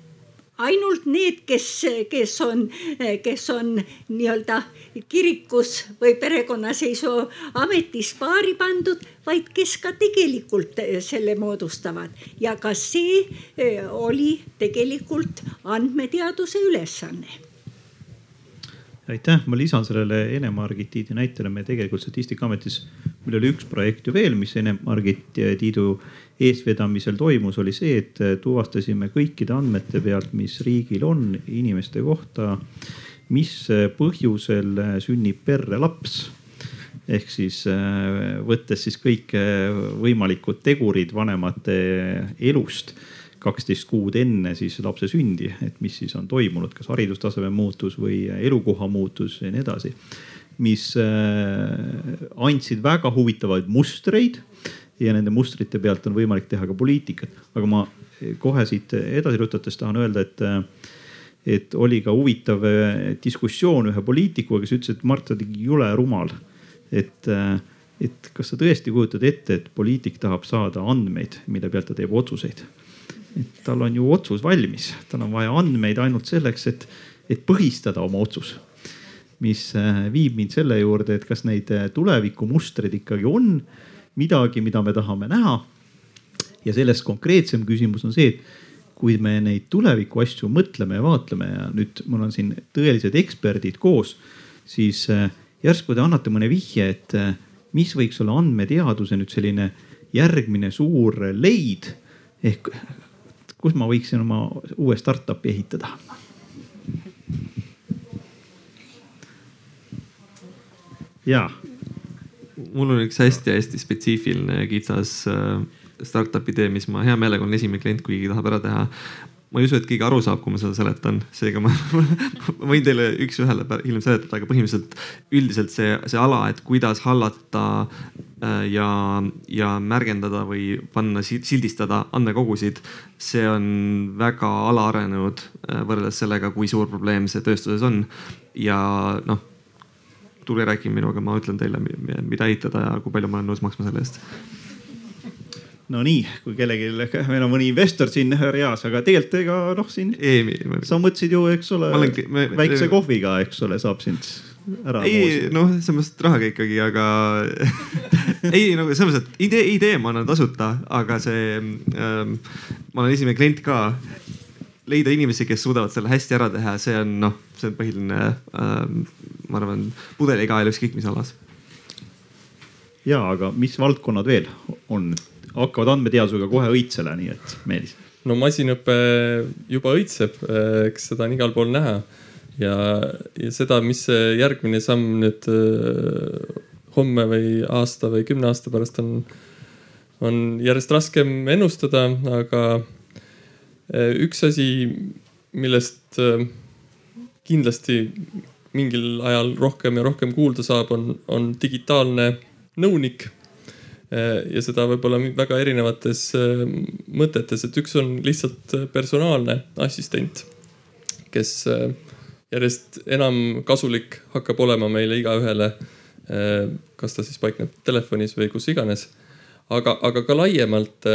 ainult need, kes, kes on, kes on nii-öelda kirikus või perekonnaseisu ametis paari pandud, vaid kes ka tegelikult selle moodustavad. Ja ka see eh, oli tegelikult andmeteaduse ülesanne. Aitäh, ma lisan sellele Ene-Margit Tiidu näitele, me tegelikult Statistikaametis, meil oli üks projekt ju veel, mis Ene-Margit Tiidu eestvedamisel toimus, oli see, et tuvastasime kõikide andmete pealt, mis riigil on inimeste kohta, mis põhjusel sünnib perre laps ehk siis võttes siis kõik võimalikud tegurid vanemate elust kaksteist kuud enne siis lapse sündi, et mis siis on toimunud, kas haridustaseme muutus või elukoha muutus ja nii edasi. Mis äh, andsid väga huvitavaid mustreid ja nende mustrite pealt on võimalik teha ka poliitikat, aga ma kohe siit edasi rutates tahan öelda, et et oli ka huvitav äh, diskussioon ühe poliitikuga, kes ütles, et Mart, sa oled jule rumal. et, äh, et kas sa tõesti kujutad ette, et poliitik tahab saada andmeid, mille pealt ta teeb otsuseid et tal on ju otsus valmis, tal on vaja andmeid ainult selleks, et, et põhistada oma otsus. Mis äh, viib mind selle juurde, et kas neid äh, tulevikumustreid ikkagi on midagi, mida me tahame näha. ja sellest konkreetsem küsimus on see, et kui me neid tuleviku asju mõtleme ja vaatleme ja nüüd mul on siin tõelised eksperdid koos, siis äh, järsku te annate mõne vihje, et mis võiks olla andmeteaduse nüüd selline järgmine suur leid ehk kus ma võiksin oma uue startup'i ehitada? Ja. mul on üks hästi-hästi spetsiifiline kitsas äh, startup'i idee, mis ma hea meelega olen esimene klient, kuigi tahab ära teha ma ei usu, et keegi aru saab, kui ma seda seletan, seega ma, ma võin teile üks-ühele hiljem seletada, aga põhimõtteliselt üldiselt see, see ala, et kuidas hallata äh, ja, ja märgendada või panna, sildistada andmekogusid. see on väga alaarenenud äh, võrreldes sellega, kui suur probleem see tööstuses on. ja noh, tulge rääkige minuga, ma ütlen teile, mida ehitada ja kui palju ma olen nõus maksma selle eest no nii, kui kellelgi, meil on mõni investor siin reas, aga tegelikult ega noh, siin. sa mõtlesid ju, eks ole, väikse me, kohviga, eks ole, saab sind ära. ei noh, selles mõttes, rahaga ikkagi, aga ei nagu selles mõttes, et idee, idee ma annan tasuta, aga see ähm,, ma olen esimene klient ka. Leida inimesi, kes suudavad selle hästi ära teha, see on noh, see on põhiline ähm,, ma arvan, pudelikael ükskõik mis alas. ja, aga mis valdkonnad veel on hakkavad andmeteadusega kohe õitsele, nii et Meelis. no masinõpe juba õitseb, eks seda on igal pool näha ja, ja seda, mis see järgmine samm nüüd äh, homme või aasta või kümne aasta pärast on, on järjest raskem ennustada, aga äh, üks asi, millest äh, kindlasti mingil ajal rohkem ja rohkem kuulda saab, on, on digitaalne nõunik Äh, ja seda võib-olla väga erinevates äh, mõtetes, et üks on lihtsalt äh, personaalne assistent, kes järjest enam kasulik hakkab olema meile igaühele. kas ta siis paikneb telefonis või kus iganes, aga, aga ka laiemalt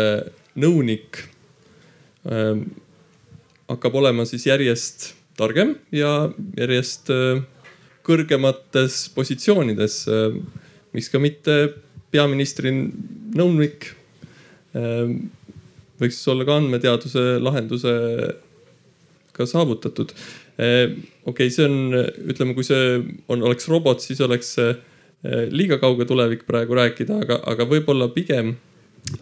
nõunik hakkab olema siis järjest targem ja järjest kõrgemates positsioonides, miks ka mitte peaministri nõunik ehm, võiks olla ka andmeteaduse lahendusega saavutatud. Ehm, okei okay,, see on, ütleme, kui see on, oleks robot, siis oleks liiga kauge tulevik praegu rääkida, aga, aga võib-olla pigem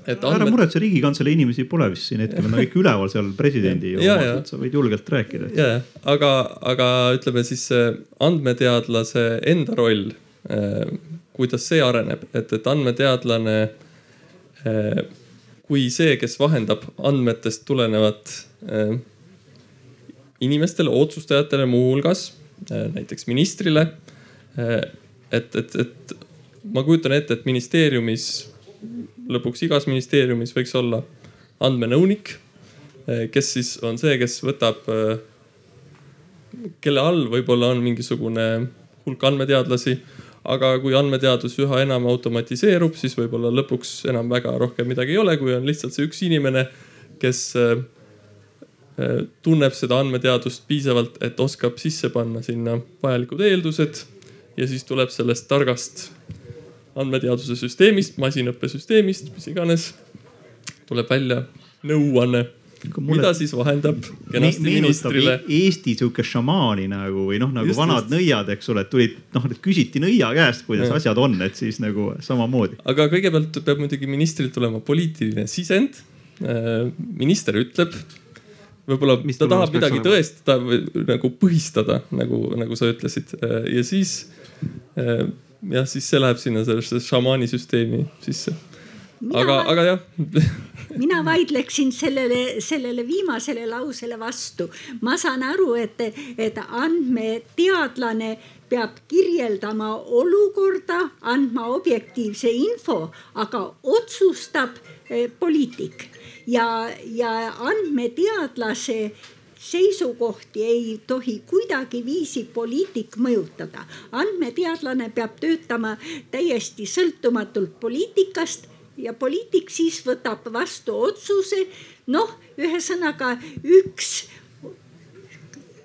et andmed.... ära muretse, riigikantselei inimesi pole vist siin hetkel, nad on kõik üleval seal presidendi et sa võid julgelt rääkida. ja, aga, aga ütleme siis andmeteadlase enda roll ehm, kuidas see areneb, et, et andmeteadlane eh, kui see, kes vahendab andmetest tulenevat eh, inimestele, otsustajatele muuhulgas näiteks ministrile. et, et, et ma kujutan ette, et ministeeriumis, lõpuks igas ministeeriumis võiks olla andmenõunik, kes siis on see, kes võtab, kelle all võib-olla on mingisugune hulk andmeteadlasi aga kui andmeteadus üha enam automatiseerub, siis võib-olla lõpuks enam väga rohkem midagi ei ole, kui on lihtsalt see üks inimene, kes äh, tunneb seda andmeteadust piisavalt, et oskab sisse panna sinna vajalikud eeldused ja siis tuleb sellest targast andmeteaduse süsteemist, masinõppesüsteemist, mis iganes, tuleb välja nõuanne Mulle... mida siis vahendab kenasti ministrile. E- Eesti sihuke šamaani nagu või noh, nagu just, vanad just. nõiad, eks ole, tulid noh, küsiti nõia käest, kuidas ja. asjad on, et siis nagu samamoodi. aga kõigepealt peab muidugi ministrilt tulema poliitiline sisend. Äh, minister ütleb, võib-olla ta tahab midagi tõestada või nagu põhistada, nagu, nagu sa ütlesid äh, ja siis äh, jah, siis see läheb sinna sellesse šamaani süsteemi sisse. Aga, aga jah. mina vaidleksin sellele, sellele viimasele lausele vastu. ma saan aru, et, et andmeteadlane peab kirjeldama olukorda, andma objektiivse info, aga otsustab eh, poliitik. Ja, ja andmeteadlase seisukohti ei tohi kuidagiviisi poliitik mõjutada. andmeteadlane peab töötama täiesti sõltumatult poliitikast ja poliitik siis võtab vastu otsuse. noh, ühesõnaga üks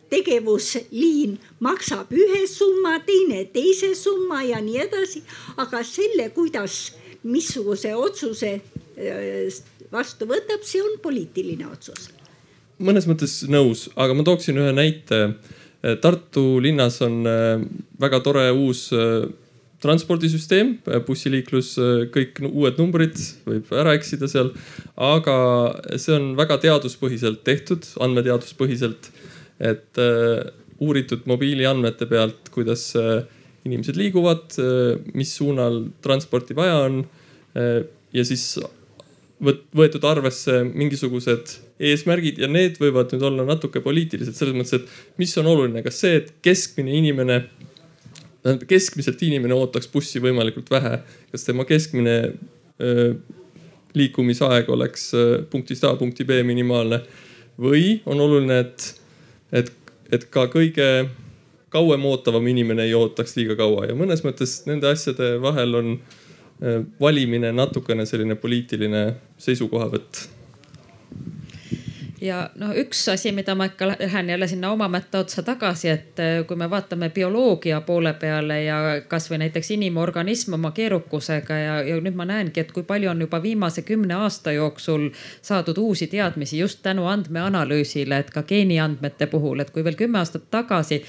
tegevusliin maksab ühe summa, teine teise summa ja nii edasi. aga selle, kuidas, missuguse otsuse äh, vastu võtab, see on poliitiline otsus. Mõnes mõttes nõus, aga ma tooksin ühe näite. Tartu linnas on äh, väga tore uus äh, transpordisüsteem, bussiliiklus, kõik uued numbrid, võib ära eksida seal. aga see on väga teaduspõhiselt tehtud, andmeteaduspõhiselt. et uuritud mobiiliandmete pealt, kuidas inimesed liiguvad mis suunal transporti vaja on ja siis võetud arvesse mingisugused eesmärgid ja need võivad nüüd olla natuke poliitilised selles mõttes, et mis on oluline, kas see, et keskmine inimene tähendab keskmiselt inimene ootaks bussi võimalikult vähe. kas tema keskmine öö, liikumisaeg oleks punktist A punkti B minimaalne või on oluline, et, et, et ka kõige kauem ootavam inimene ei ootaks liiga kaua ja mõnes mõttes nende asjade vahel on valimine natukene selline poliitiline seisukohavõtt. Ja noh, üks asi, mida ma ikka lähen jälle sinna oma mätta otsa tagasi, et äh, kui me vaatame bioloogia poole peale ja kasvõi näiteks inimorganism oma keerukusega ja, ja nüüd ma näengi, et kui palju on juba viimase kümne aasta jooksul saadud uusi teadmisi just tänu andmeanalüüsile, et ka geeniandmete puhul, et kui veel kümme aastat tagasi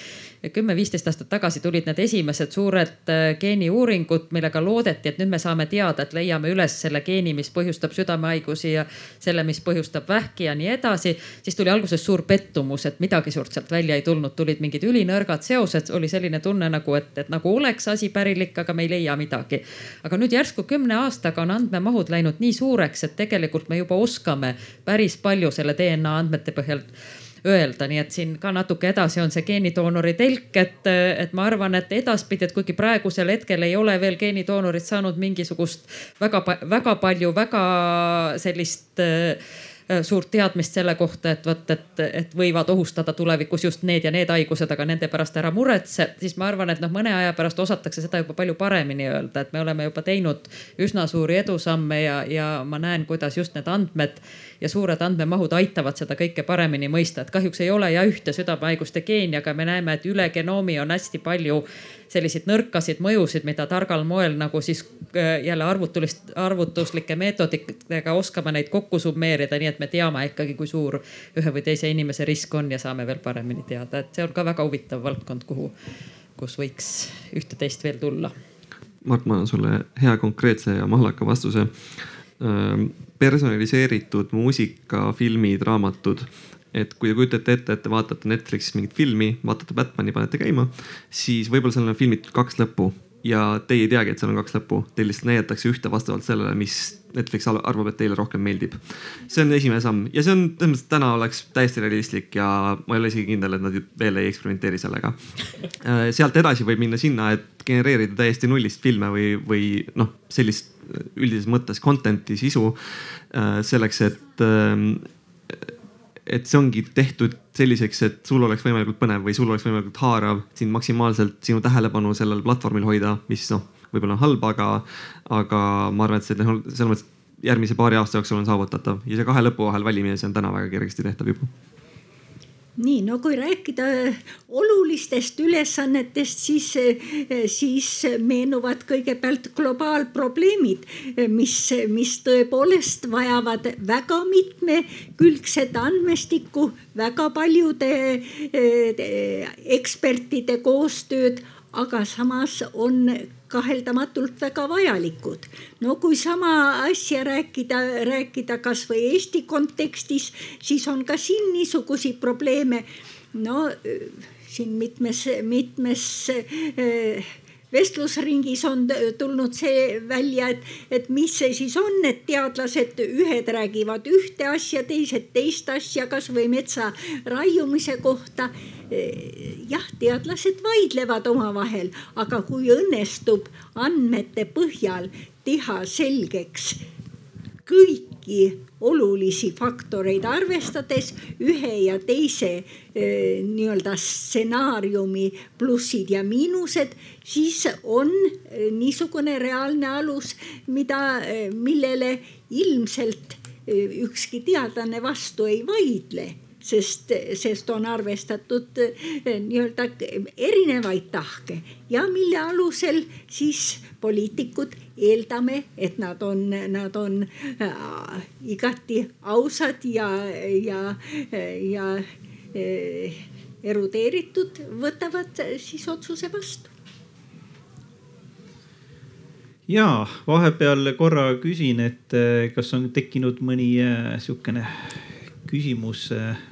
kümme-viisteist aastat tagasi tulid need esimesed suured äh, geeniuuringud, millega loodeti, et nüüd me saame teada, et leiame üles selle geeni, mis põhjustab südamehaigusi ja selle, mis põhjustab vähki ja nii edasi. siis tuli alguses suur pettumus, et midagi suurt sealt välja ei tulnud, tulid mingid ülinõrgad seosed, oli selline tunne nagu, et, et nagu oleks asi pärilik, aga me ei leia midagi. aga nüüd järsku kümne aastaga on andmemahud läinud nii suureks, et tegelikult me juba oskame päris palju selle DNA andmete põhjal öelda, nii et siin ka natuke edasi on see geenitoonori telk, et, et ma arvan, et edaspidi, et kuigi praegusel hetkel ei ole veel geenitoonorid saanud mingisugust väga, väga palju, väga sellist Äh, suurt teadmist selle kohta, et vot, et, et võivad ohustada tulevikus just need ja need haigused, aga nende pärast ära muretse, siis ma arvan, et noh, mõne aja pärast osatakse seda juba palju paremini öelda, et me oleme juba teinud üsna suuri edusamme ja, ja ma näen, kuidas just need andmed ja suured andmemahud aitavad seda kõike paremini mõista, et kahjuks ei ole ja ühte südamehaiguste geeni, aga me näeme, et üle genoomi on hästi palju selliseid nõrkasid mõjusid, mida targal moel nagu siis äh, jälle arvutulist, arvutuslike meetoditega oskame neid kokku summeerida, nii et me teame ikkagi, kui suur ühe või teise inimese risk on ja saame veel paremini teada, et see on ka väga huvitav valdkond, kuhu, kus võiks ühte-teist veel tulla. Mart, ma annan sulle hea konkreetse ja mahlaka vastuse personaliseeritud muusika, filmid, raamatud et kui te kujutate ette, et te vaatate Netflixis mingit filmi, vaatate Batman'i, panete käima, siis võib-olla seal on filmitud kaks lõppu ja teie ei teagi, et seal on kaks lõppu, teil lihtsalt näidatakse ühte vastavalt sellele, mis Netflix arvab, et teile rohkem meeldib. see on esimene samm ja see on selles mõttes täna oleks täiesti realistlik ja ma ei ole isegi kindel, et nad veel ei eksperimenteeri sellega. Äh, sealt edasi võib minna sinna, et genereerida täiesti nullist filme või, või noh, sellist üldises mõttes content'i sisu äh, selleks, et ähm, et see ongi tehtud selliseks, et sul oleks võimalikult põnev või sul oleks võimalikult haarav, sind maksimaalselt sinu tähelepanu sellel platvormil hoida, mis noh, võib-olla on halb, aga, aga ma arvan, et see selles mõttes järgmise paari aasta jooksul on saavutatav. Ja see kahe lõpu vahel valimine, see on täna väga kergesti tehtav juba nii, no kui rääkida olulistest ülesannetest, siis, siis meenuvad kõigepealt globaalprobleemid, mis, mis tõepoolest vajavad väga mitmekülgset andmestikku, väga paljude ekspertide koostööd, aga samas on kaheldamatult väga vajalikud. no kui sama asja rääkida, rääkida kasvõi Eesti kontekstis, siis on ka siin niisuguseid probleeme. no siin mitmes, mitmes äh, vestlusringis on tulnud see välja, et, et mis see siis on, et teadlased, ühed räägivad ühte asja, teised teist asja, kasvõi metsa raiumise kohta. jah, teadlased vaidlevad omavahel, aga kui õnnestub andmete põhjal teha selgeks kõiki olulisi faktoreid arvestades ühe ja teise eh, nii-öelda stsenaariumi plussid ja miinused, siis on eh, niisugune reaalne alus, mida, eh, millele ilmselt ükski teadlane vastu ei vaidle sest, sest on arvestatud nii-öelda erinevaid tahke. Ja mille alusel siis poliitikud eeldame, et nad on, nad on äh, igati ausad ja, ja, ja äh, erudeeritud, võtavad siis otsuse vastu ja vahepeal korra küsin, et äh, kas on tekkinud mõni sihukene küsimus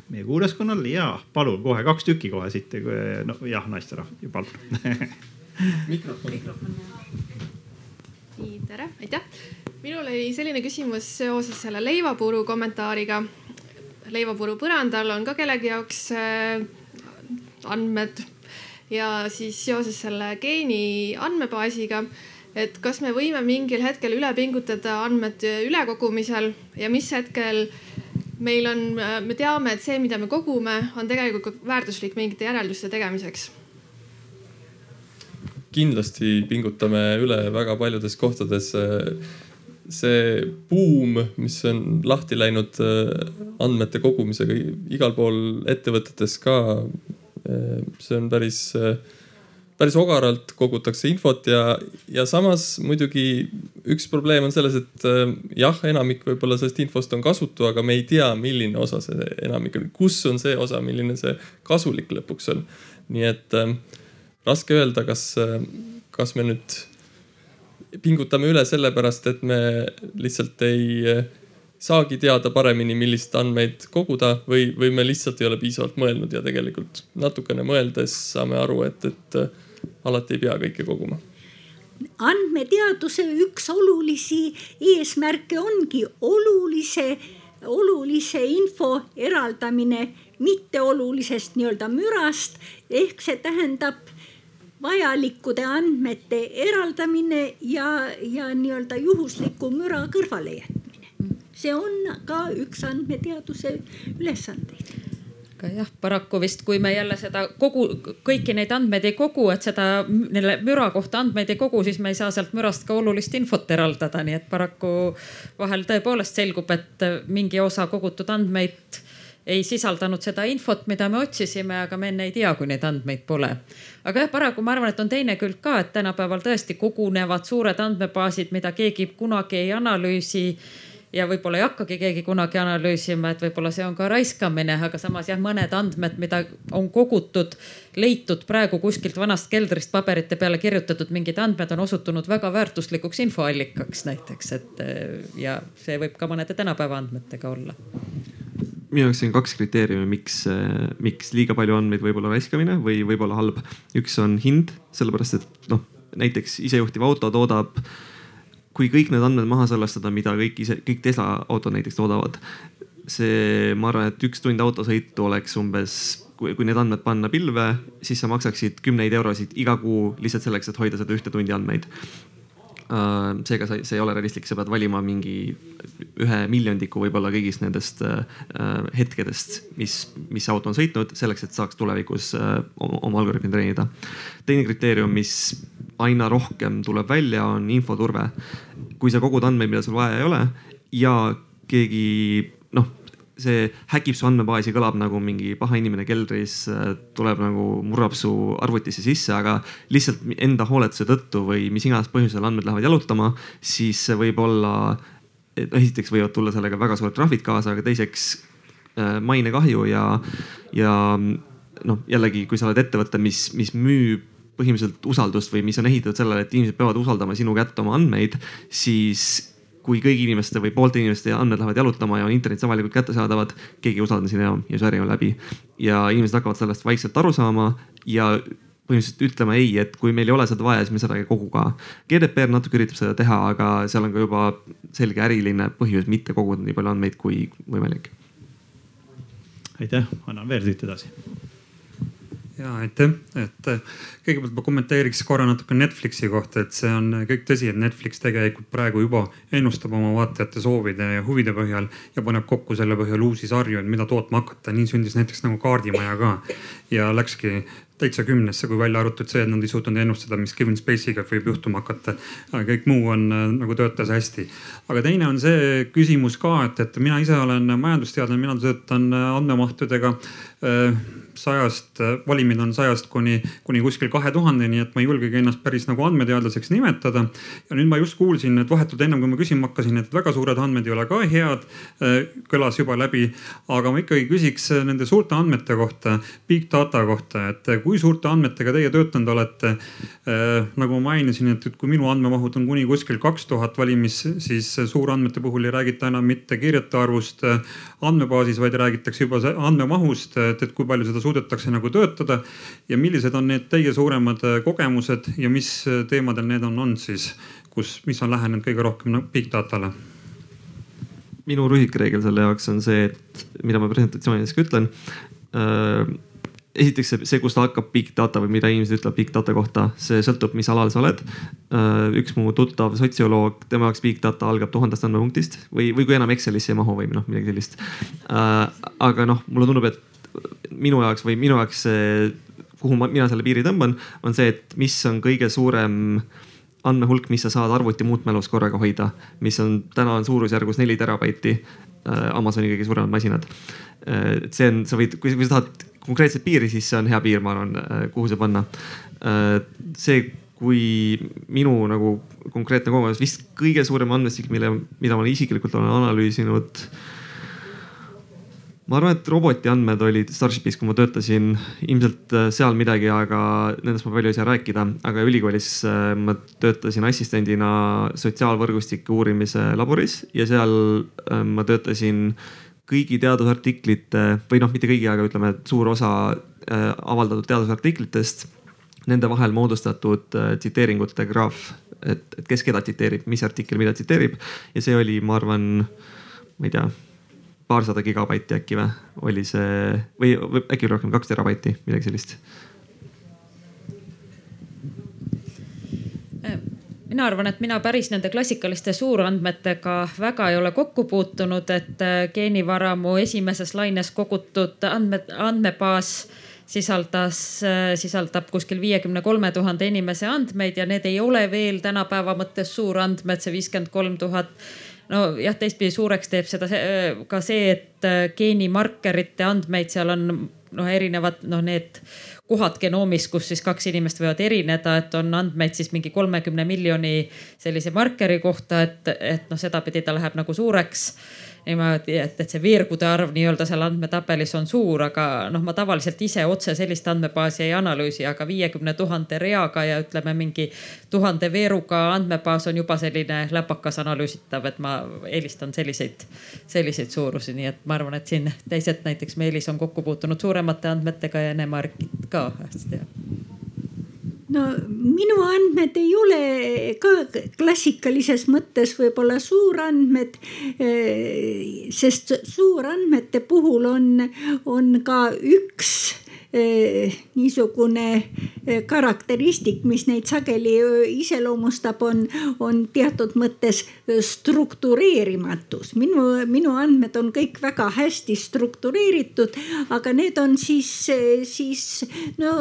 meie kuulajaskonnal ja palun kohe kaks tükki kohe siit. no jah, naisterahvad, palun mikrofon. mikrofon nii, tere, aitäh. minul oli selline küsimus seoses selle leivapuru kommentaariga. leivapuru põrandal on ka kellegi jaoks äh, andmed ja siis seoses selle geeni andmebaasiga, et kas me võime mingil hetkel üle pingutada andmete ülekogumisel ja mis hetkel meil on, me teame, et see, mida me kogume, on tegelikult väärtuslik mingite järelduste tegemiseks kindlasti pingutame üle väga paljudes kohtades. see buum, mis on lahti läinud äh, andmete kogumisega igal pool ettevõtetes ka. Äh, see on päris, äh, päris ogaralt kogutakse infot ja, ja samas muidugi üks probleem on selles, et jah, enamik võib-olla sellest infost on kasutu, aga me ei tea, milline osa see enamik on, kus on see osa, milline see kasulik lõpuks on. nii et äh, raske öelda, kas, kas me nüüd pingutame üle sellepärast, et me lihtsalt ei saagi teada paremini, millist andmeid koguda või, või me lihtsalt ei ole piisavalt mõelnud ja tegelikult natukene mõeldes saame aru, et, et alati ei pea kõike koguma. Andmeteaduse üks olulisi eesmärke ongi olulise, olulise info eraldamine mitteolulisest nii-öelda mürast. Ehk see tähendab vajalikude andmete eraldamine ja, ja nii-öelda juhusliku müra kõrvalejätmine. see on ka üks andmeteaduse ülesandeid aga jah, paraku vist, kui me jälle seda kogu, kõiki neid andmeid ei kogu, et seda neile müra kohta andmeid ei kogu, siis me ei saa sealt mürast ka olulist infot eraldada, nii et paraku vahel tõepoolest selgub, et mingi osa kogutud andmeid ei sisaldanud seda infot, mida me otsisime, aga me enne ei tea, kui neid andmeid pole. aga jah, paraku ma arvan, et on teine külg ka, et tänapäeval tõesti kogunevad suured andmebaasid, mida keegi kunagi ei analüüsi ja võib-olla ei hakkagi keegi kunagi analüüsima, et võib-olla see on ka raiskamine, aga samas jah, mõned andmed, mida on kogutud, leitud praegu kuskilt vanast keldrist paberite peale kirjutatud mingid andmed on osutunud väga väärtuslikuks infoallikaks näiteks, et ja see võib ka mõnede tänapäeva andmetega olla minu jaoks on kaks kriteeriumi, miks, miks liiga palju andmeid võib olla raiskamine või võib olla halb. üks on hind, sellepärast et noh, näiteks isejuhtiv auto toodab kui kõik need andmed maha salvestada, mida kõik ise, kõik Tesla autod näiteks toodavad, see, ma arvan, et üks tund autosõitu oleks umbes, kui, kui need andmed panna pilve, siis sa maksaksid kümneid eurosid iga kuu lihtsalt selleks, et hoida seda ühte tundi andmeid Äh, seega see ei ole realistlik, sa pead valima mingi ühe miljondiku võib-olla kõigist nendest äh, hetkedest, mis, mis auto on sõitnud, selleks et saaks tulevikus äh, oma algoritmi treenida. teine kriteerium, mis aina rohkem tuleb välja, on infoturve. kui sa kogud andmeid, mida sul vaja ei ole ja keegi noh see häkib su andmebaasi, kõlab nagu mingi paha inimene keldris, tuleb nagu murrab su arvutisse sisse, aga lihtsalt enda hooletuse tõttu või mis iganes põhjusel andmed lähevad jalutama, siis see võib olla, esiteks võivad tulla sellega väga suured trahvid kaasa, aga teiseks äh, mainekahju ja, ja noh, jällegi, kui sa oled ettevõte, mis, mis müüb põhimõtteliselt usaldust või mis on ehitatud sellele, et inimesed peavad usaldama sinu kätte oma andmeid, siis kui kõigi inimeste või poolte inimeste andmed lähevad jalutama ja on internetis avalikult kättesaadavad, keegi ei usalda sind enam ja su äri on läbi. ja inimesed hakkavad sellest vaikselt aru saama ja põhimõtteliselt ütlema ei, et kui meil ei ole seda vaja, siis me seda ei kogu ka. GDPR natuke üritab seda teha, aga seal on ka juba selge äriline põhjus mitte koguda nii palju andmeid kui võimalik. aitäh, annan veel siit edasi ja aitäh, et äh, kõigepealt ma kommenteeriks korra natuke Netflixi kohta, et see on kõik tõsi, et Netflix tegelikult praegu juba ennustab oma vaatajate soovide ja huvide põhjal ja paneb kokku selle põhjal uusi sarju, et mida tootma hakata. nii sündis näiteks nagu Kaardimaja ka ja läkski täitsa kümnesse, kui välja arvatud see, et nad ei suutnud ennustada, mis Kevin Spacey'ga võib juhtuma hakata. kõik muu on äh, nagu töötas hästi. aga teine on see küsimus ka, et, et mina ise olen majandusteadlane, mina töötan andmemahtudega sajast, valimid on sajast kuni, kuni kuskil kahe tuhandeni, et ma ei julgegi ennast päris nagu andmeteadlaseks nimetada. ja nüüd ma just kuulsin, et vahetult ennem kui ma küsima hakkasin, et väga suured andmed ei ole ka head, kõlas juba läbi. aga ma ikkagi küsiks nende suurte andmete kohta, big data kohta, et kui suurte andmetega teie töötanud olete? nagu ma mainisin, et kui minu andmemahud on kuni kuskil kaks tuhat valimis, siis suurandmete puhul ei räägita enam mitte kirjete arvust andmebaasis, vaid räägitakse juba andmemahust, et, et kui palju seda suudetakse nagu töötada. ja millised on need teie suuremad äh, kogemused ja mis äh, teemadel need on olnud siis, kus, mis on lähenenud kõige rohkem big data'le? minu lühikreegel selle jaoks on see, et mida ma presentatsioonis ka ütlen äh, esiteks see, see, kust hakkab big data või mida inimesed ütlevad big data kohta, see sõltub, mis alal sa oled. üks mu tuttav sotsioloog, tema jaoks big data algab tuhandest andmepunktist või, või kui enam Excelisse ei mahu või noh, midagi sellist. aga noh, mulle tundub, et minu jaoks või minu jaoks kuhu ma, mina selle piiri tõmban, on see, et mis on kõige suurem andmehulk, mis sa saad arvuti muutmälus korraga hoida, mis on täna on suurusjärgus neli terabaiti. Äh, Amazoni kõige suuremad masinad. Äh, et see on, sa võid, kui, kui sa tahad konkreetset piiri, siis see on hea piir, ma arvan, äh, kuhu see panna. see, kui minu nagu konkreetne kogemus, vist kõige suurem andmestik, mille, mida ma isiklikult olen analüüsinud ma arvan, et roboti andmed olid Starshipis, kui ma töötasin, ilmselt äh, seal midagi, aga nendest ma palju ei saa rääkida, aga ülikoolis äh, ma töötasin assistendina sotsiaalvõrgustike uurimise laboris ja seal äh, ma töötasin kõigi teadusartiklite või noh, mitte kõigi, aga ütleme, suur osa avaldatud teadusartiklitest, nende vahel moodustatud tsiteeringute graaf, et, kes keda tsiteerib, mis artikkel mida tsiteerib. Ja see oli, ma arvan, ma ei tea paarsada gigabaiti äkki või, oli see või, või äkki rohkem, kaks terabaiti, midagi sellist? Mina arvan, et mina päris nende klassikaliste suurandmetega väga ei ole kokku puutunud, et äh, geenivaramu esimeses laines kogutud andmed, andmebaas sisaldas, äh, sisaldab kuskil viiekümne kolme tuhande inimese andmeid ja need ei ole veel tänapäeva mõttes suurandmed, see viiskümmend kolm tuhat nojah, teistpidi suureks teeb seda ka see, et äh, geenimarkerite andmeid seal on noh, erinevad noh, need kohad genoomis, kus siis kaks inimest võivad erineda, et on andmeid siis mingi kolmekümne miljoni sellise markeri kohta, et, et noh, sedapidi ta läheb nagu suureks niimoodi, et, et see veergude arv nii-öelda seal andmetabelis on suur, aga noh, ma tavaliselt ise otse sellist andmebaasi ei analüüsi, aga viiekümne tuhande reaga ja ütleme mingi tuhande veeruga andmebaas on juba selline läpakas analüüsitav, et ma eelistan selliseid, selliseid suurusi, nii et ma arvan, et siin teised näiteks Meelis on kokku puutunud suuremate andmetega ja Ene-Margit ka hästi no minu andmed ei ole ka klassikalises mõttes võib-olla suurandmed. sest suurandmete puhul on, on ka üks Eh, niisugune eh, karakteristik, mis neid sageli eh, iseloomustab, on, on teatud mõttes struktureerimatus. minu, minu andmed on kõik väga hästi struktureeritud, aga need on siis, siis no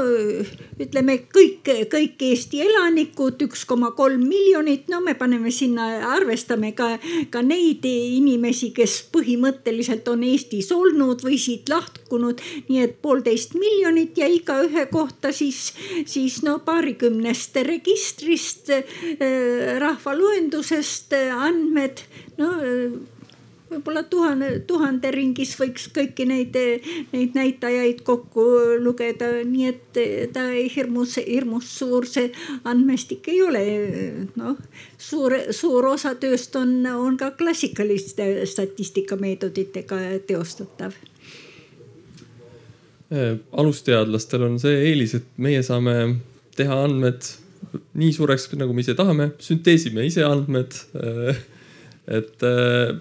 ütleme kõik, kõik Eesti elanikud, üks koma kolm miljonit, no me paneme sinna, arvestame ka, ka neid inimesi, kes põhimõtteliselt on Eestis olnud või siit lahkunud, nii et poolteist miljonit miljonit ja igaühe kohta siis, siis no paarikümnest registrist, äh, rahvaloendusest äh, andmed, no äh, võib-olla tuhande, tuhande ringis võiks kõiki neid, neid näitajaid kokku lugeda, nii et ta hirmus, hirmus suur see andmestik ei ole. noh, suur, suur osa tööst on, on ka klassikaliste statistikameetoditega teostatav alusteadlastel on see eelis, et meie saame teha andmed nii suureks, nagu me ise tahame, sünteesime ise andmed. Äh, et äh,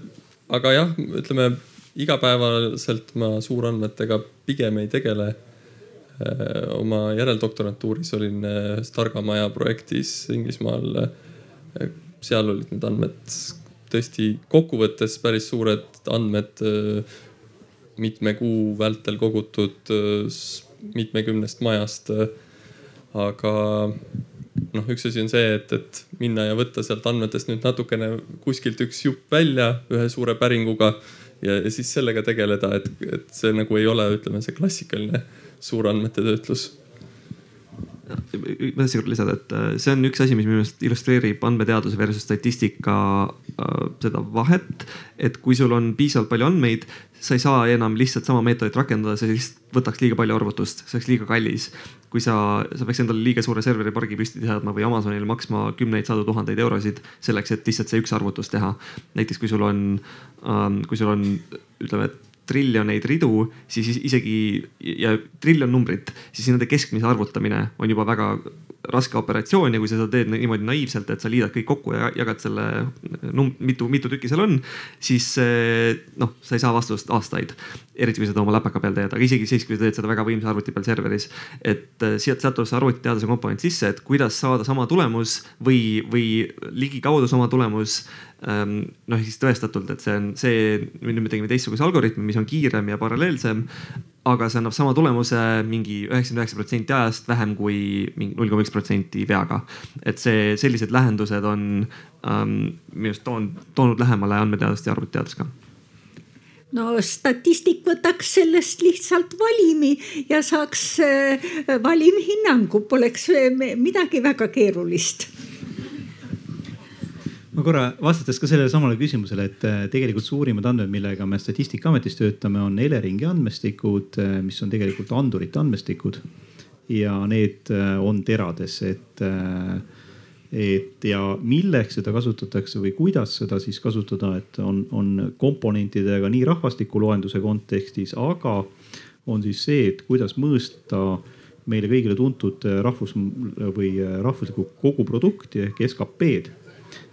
aga jah, ütleme igapäevaselt ma suurandmetega pigem ei tegele. oma järeldoktorantuuris olin ühes Targamaja projektis Inglismaal. seal olid need andmed tõesti kokkuvõttes päris suured andmed mitme kuu vältel kogutud äh, mitmekümnest majast. Äh, aga noh, üks asi on see, et, et minna ja võtta sealt andmetest nüüd natukene kuskilt üks jupp välja ühe suure päringuga ja, ja siis sellega tegeleda, et, et see nagu ei ole, ütleme, see klassikaline suurandmete töötlus ma tahtsin korra lisada, et äh, see on üks asi, mis minu meelest illustreerib andmeteaduse versus statistika seda vahet. et kui sul on piisavalt palju andmeid, sa ei saa enam lihtsalt sama meetodit rakendada, see lihtsalt võtaks liiga palju arvutust, see oleks liiga kallis. kui sa, sa peaks endale liiga suure serveripargi püsti seadma või Amazonile maksma kümneid, sadu tuhandeid eurosid selleks, et lihtsalt see üks arvutus teha. näiteks kui sul on, ähm, kui sul on, ütleme, et triljoneid ridu, siis isegi ja triljon numbrit, siis nende keskmise arvutamine on juba väga raske operatsioon ja kui sa seda teed niimoodi naiivselt, et sa liidad kõik kokku ja jagad selle num-, mitu, mitu tükki seal on, siis noh, sa ei saa vastust aastaid. Eriti kui seda oma läpaka peal teed, aga isegi siis, kui sa teed seda väga võimsa arvuti peal serveris. et äh, sealt, sealt tuleb see arvutiteaduse komponent sisse, et kuidas saada sama tulemus või, või ligikaudu sama tulemus Ehm, noh, siis tõestatult, et see on see, nüüd me tegime teistsuguse algoritmi, mis on kiirem ja paralleelsem. aga see annab sama tulemuse mingi üheksakümmend üheksa protsenti ajast vähem kui mingi null koma üks protsenti veaga. et see, sellised lähendused on ähm, minu arust toonud, toonud lähemale andmeteadust ja arvutiteadust ka no statistik võtaks sellest lihtsalt valimi ja saaks äh, valimhinnangu, poleks midagi väga keerulist ma korra vastates ka sellele samale küsimusele, et äh, tegelikult suurimad andmed, millega me Statistikaametis töötame, on Eleringi andmestikud, äh, mis on tegelikult andurite andmestikud. ja need äh, on terades, et, et ja milleks seda kasutatakse või kuidas seda siis kasutada, et on, on komponentidega nii rahvastikuloenduse kontekstis, aga on siis see, et kuidas mõõsta meile kõigile tuntud rahvus või rahvuslikku koguprodukti ehk SKP-d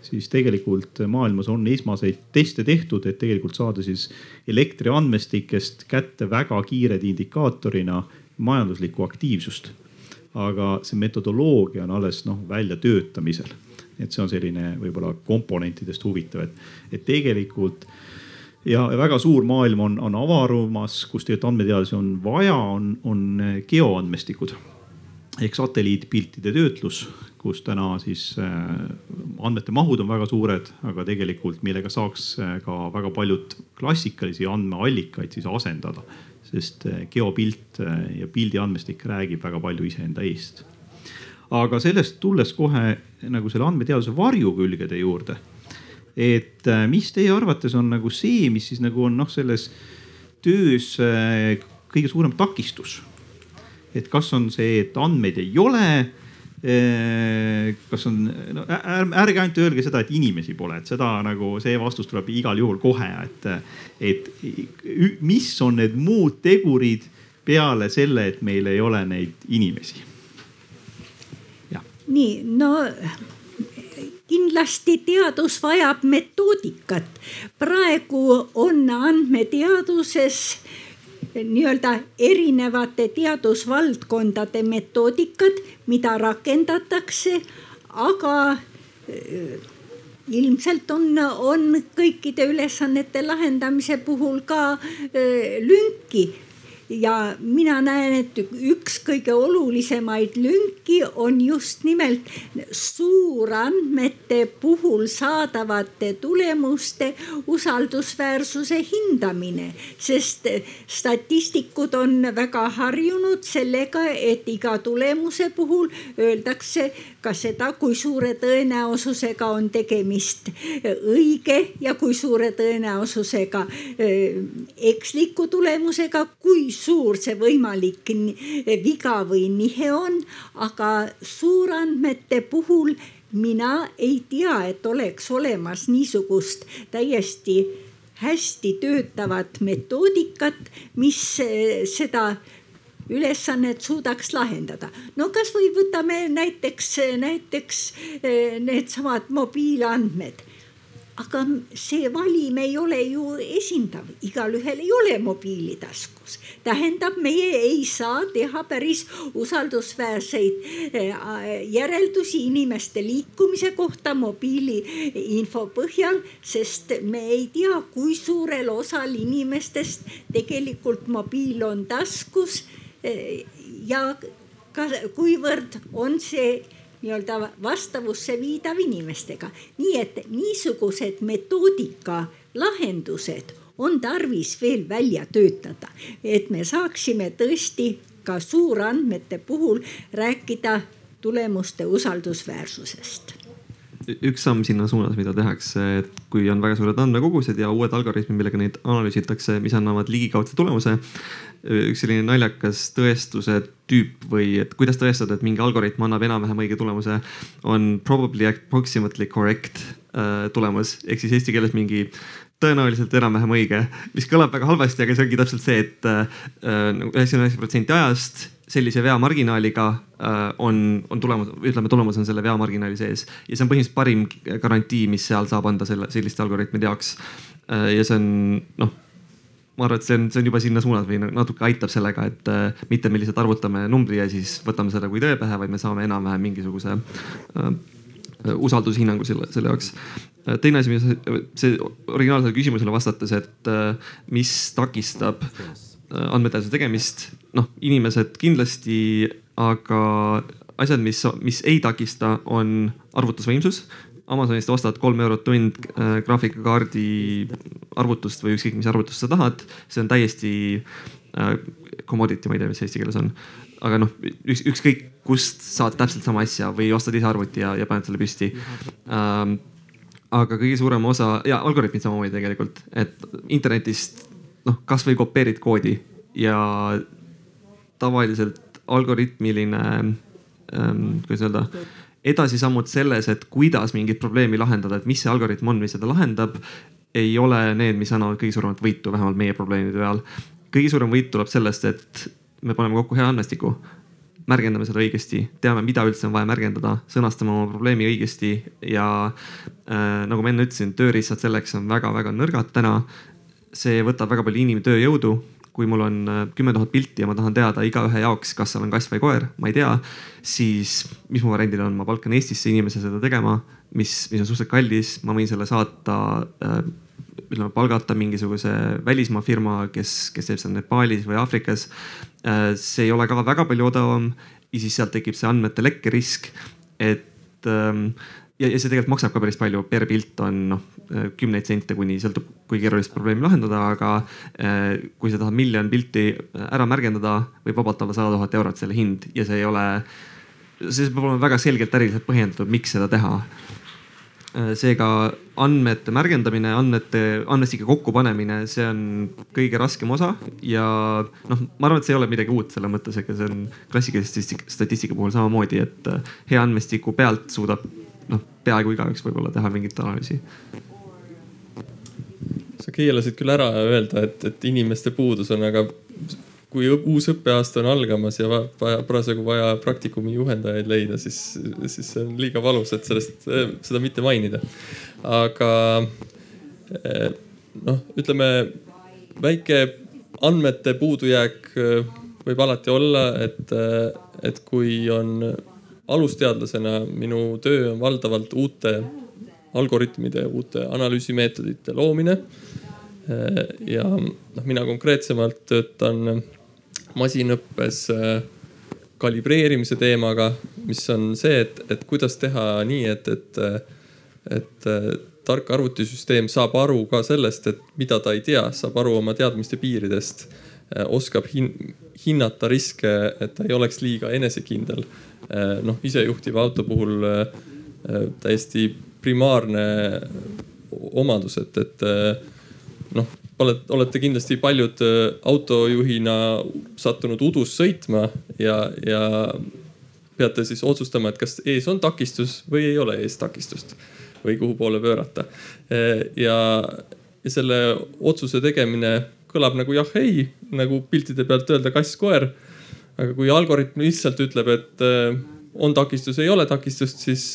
siis tegelikult maailmas on esmaseid teste tehtud, et tegelikult saada siis elektriandmestikest kätte väga kiired indikaatorina majanduslikku aktiivsust. Aga see metodoloogia on alles noh väljatöötamisel. et see on selline võib-olla komponentidest huvitav, et, et tegelikult ja väga suur maailm on, on avarumas, kus tegelikult andmeteadlasi on vaja, on, on geoandmestikud ehk satelliitpiltide töötlus, kus täna siis äh, andmete mahud on väga suured, aga tegelikult millega saaks äh, ka väga paljud klassikalisi andmeallikaid siis asendada. Sest äh, geopilt ja pildi andmestik räägib väga palju iseenda eest. aga sellest tulles kohe nagu selle andmeteaduse varjukülgede juurde. et mis teie arvates on nagu see, mis siis nagu on noh, selles töös kõige suurem takistus? et kas on see, et andmeid ei ole kas on, no ärge ainult öelge seda, et inimesi pole, et seda nagu see vastus tuleb igal juhul kohe, et, et mis on need muud tegurid peale selle, et meil ei ole neid inimesi nii, no kindlasti teadus vajab metoodikat. praegu on andmeteaduses nii-öelda erinevate teadusvaldkondade metoodikad, mida rakendatakse, aga ilmselt on, on kõikide ülesannete lahendamise puhul ka lünki ja mina näen, et üks kõige olulisemaid lünki on just nimelt suurandmete puhul saadavate tulemuste usaldusväärsuse hindamine, sest statistikud on väga harjunud sellega, et iga tulemuse puhul öeldakse ka seda, kui suure tõenäosusega on tegemist õige ja kui suure tõenäosusega eksliku tulemusega, kui suur see võimalik viga või nihe on, aga suurandmete puhul mina ei tea, et oleks olemas niisugust täiesti hästi töötavat metoodikat, mis seda ülesannet suudaks lahendada. no kasvõi võtame näiteks, näiteks eh, needsamad mobiilandmed aga see valim ei ole ju esindav, igalühel ei ole mobiili taskus. tähendab, meie ei saa teha päris usaldusväärseid eh, järeldusi inimeste liikumise kohta mobiili info põhjal, sest me ei tea, kui suurel osal inimestest tegelikult mobiil on taskus ja ka kuivõrd on see nii-öelda vastavusse viidav inimestega. nii et niisugused metoodika lahendused on tarvis veel välja töötada, et me saaksime tõesti ka suurandmete puhul rääkida tulemuste usaldusväärsusest üks samm sinna suunas, mida tehakse, et kui on väga suured andmekogused ja uued algoritmid, millega neid analüüsitakse, mis annavad ligikaudse tulemuse. Üks selline naljakas tõestuse tüüp või et kuidas tõestada, et mingi algoritm annab enam-vähem õige tulemuse, on probably approximately correct äh, tulemus ehk siis eesti keeles mingi tõenäoliselt enam-vähem õige, mis kõlab väga halvasti, aga see ongi täpselt see, et äh, üheksakümmend üheksa protsenti ajast sellise veamarginaaliga äh, on, on tulemus, ütleme, tulemus on selle veamarginaali sees ja see on põhimõtteliselt parim garantii, mis seal saab anda selle, selliste algoritmide jaoks. Äh, ja see on noh, ma arvan, et see on, see on juba sinna suunas või natuke aitab sellega, et äh, mitte me lihtsalt arvutame numbri ja siis võtame seda kui tõe pähe, vaid me saame enam-vähem mingisuguse äh, usaldushinnangu selle, selle jaoks. teine asi, mis see originaalsele küsimusele vastates, et mis takistab andmeteaduse tegemist noh, inimesed kindlasti, aga asjad, mis, mis ei takista, on arvutusvõimsus. Amazonist ostad kolm eurot tund äh, graafikakaardi arvutust või ükskõik, mis arvutust sa tahad, see on täiesti äh, commodity, ma ei tea, mis eesti keeles on. aga noh, üks, ükskõik kust saad täpselt sama asja või ostad ise arvuti ja, ja paned selle püsti ähm, aga kõige suurem osa ja algoritmid samamoodi tegelikult, et internetist noh, kasvõi kopeerid koodi ja tavaliselt algoritmiline ähm,, kuidas öelda, edasisammud selles, et kuidas mingit probleemi lahendada, et mis see algoritm on, mis seda lahendab, ei ole need, mis annavad kõige suuremat võitu, vähemalt meie probleemide peal. kõige suurem võit tuleb sellest, et me paneme kokku hea andmestiku märgendame seda õigesti, teame, mida üldse on vaja märgendada, sõnastame oma probleemi õigesti ja äh, nagu ma enne ütlesin, tööriistad selleks on väga-väga nõrgad täna. see võtab väga palju inimtööjõudu, kui mul on äh, kümme tuhat pilti ja ma tahan teada igaühe jaoks, kas seal on kass või koer, ma ei tea, siis mis mu variandid on, ma palkan Eestisse inimese seda tegema, mis, mis on suhteliselt kallis, ma võin selle saata äh, ütleme, palgata mingisuguse välismaa firma, kes, kes teeb seda Nepaalis või Aafrikas. Äh, see ei ole ka väga palju odavam ja siis sealt tekib see andmete lekke risk, et ähm, ja, ja see tegelikult maksab ka päris palju, per pilt on noh kümneid sente, kuni sõltub, kui keerulist probleemi lahendada, aga eh, kui sa tahad miljon pilti ära märgendada, võib vabalt olla sada tuhat eurot selle hind ja see ei ole, see peab olema väga selgelt äriliselt põhjendatud, miks seda teha. Eh, seega andmete märgendamine, andmete, andmestike kokkupanemine, see on kõige raskem osa ja noh, ma arvan, et see ei ole midagi uut selles mõttes, ega see on klassikalise statistika puhul samamoodi, et hea andmestiku pealt suudab noh, peaaegu igaüks võib-olla teha mingit analüüsi sa keelasid küll ära öelda, et, et inimeste puudus on, aga kui uus õppeaasta on algamas ja vaja, parasjagu vaja praktikumi juhendajaid leida, siis, siis see on liiga valus, et sellest, seda mitte mainida. aga noh, ütleme väike andmete puudujääk võib alati olla, et, et kui on alusteadlasena minu töö on valdavalt uute algoritmide, uute analüüsimeetodite loomine. ja noh, mina konkreetsemalt töötan masinõppes kalibreerimise teemaga, mis on see, et, et kuidas teha nii, et, et, et tark arvutisüsteem saab aru ka sellest, et mida ta ei tea, saab aru oma teadmiste piiridest, oskab hin hinnata riske, et ta ei oleks liiga enesekindel. Äh, noh, isejuhtiva auto puhul täiesti primaarne omadus, et, et noh olete, olete kindlasti paljud äh, autojuhina sattunud udus sõitma ja, ja peate siis otsustama, et kas ees on takistus või ei ole ees takistust või kuhu poole pöörata. Äh, ja, ja selle otsuse tegemine kõlab nagu jah-ei, nagu piltide pealt öelda kass-koer. Aga kui algoritm lihtsalt ütleb, et äh, on takistus, ei ole takistust, siis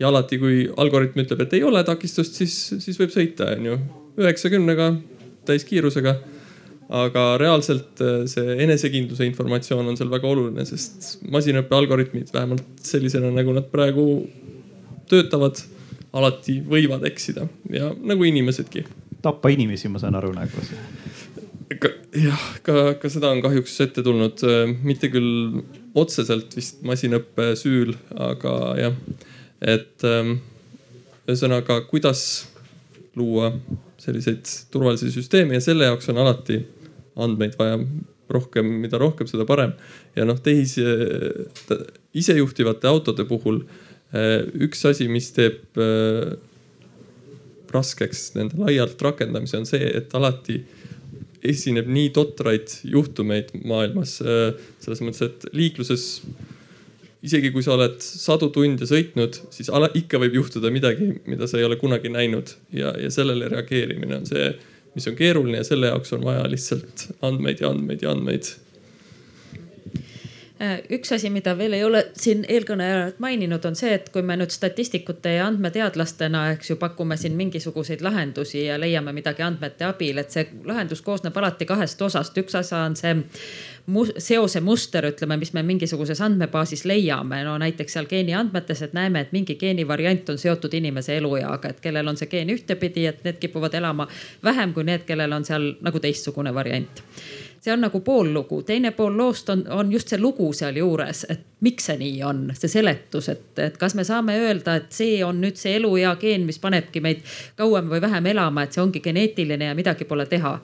ja alati, kui algoritm ütleb, et ei ole takistust, siis, siis võib sõita, onju üheksakümnega täiskiirusega. aga reaalselt äh, see enesekindluse informatsioon on seal väga oluline, sest masinõppe algoritmid vähemalt sellisena, nagu nad praegu töötavad, alati võivad eksida ja nagu inimesedki. tappa inimesi, ma saan aru nagu jah, ka, ka seda on kahjuks ette tulnud, äh, mitte küll otseselt vist masinõppe süül, aga jah, et ähm, ühesõnaga, kuidas luua selliseid turvalisi süsteeme ja selle jaoks on alati andmeid vaja rohkem, mida rohkem, seda parem. ja noh, tehis, isejuhtivate autode puhul eh, üks asi, mis teeb eh, raskeks nende laialt rakendamise, on see, et alati esineb nii totraid juhtumeid maailmas. Eh, selles mõttes, et liikluses isegi kui sa oled sadu tunde sõitnud, siis ala, ikka võib juhtuda midagi, mida sa ei ole kunagi näinud ja, ja sellele reageerimine on see, mis on keeruline ja selle jaoks on vaja lihtsalt andmeid ja andmeid ja andmeid äh, üks asi, mida veel ei ole siin eelkõnelejad maininud, on see, et kui me nüüd statistikute ja andmeteadlastena, eks ju, pakume siin mingisuguseid lahendusi ja leiame midagi andmete abil, et see lahendus koosneb alati kahest osast. üks osa on see seose muster, ütleme, mis me mingisuguses andmebaasis leiame, no näiteks seal geeniandmetes, et näeme, et mingi geenivariant on seotud inimese elueaga, et kellel on see geen ühtepidi, et need kipuvad elama vähem kui need, kellel on seal nagu teistsugune variant see on nagu pool lugu, teine pool loost on, on just see lugu sealjuures, et miks see nii on, see seletus, et, et kas me saame öelda, et see on nüüd see eluea geen, mis panebki meid kauem või vähem elama, et see ongi geneetiline ja midagi pole teha.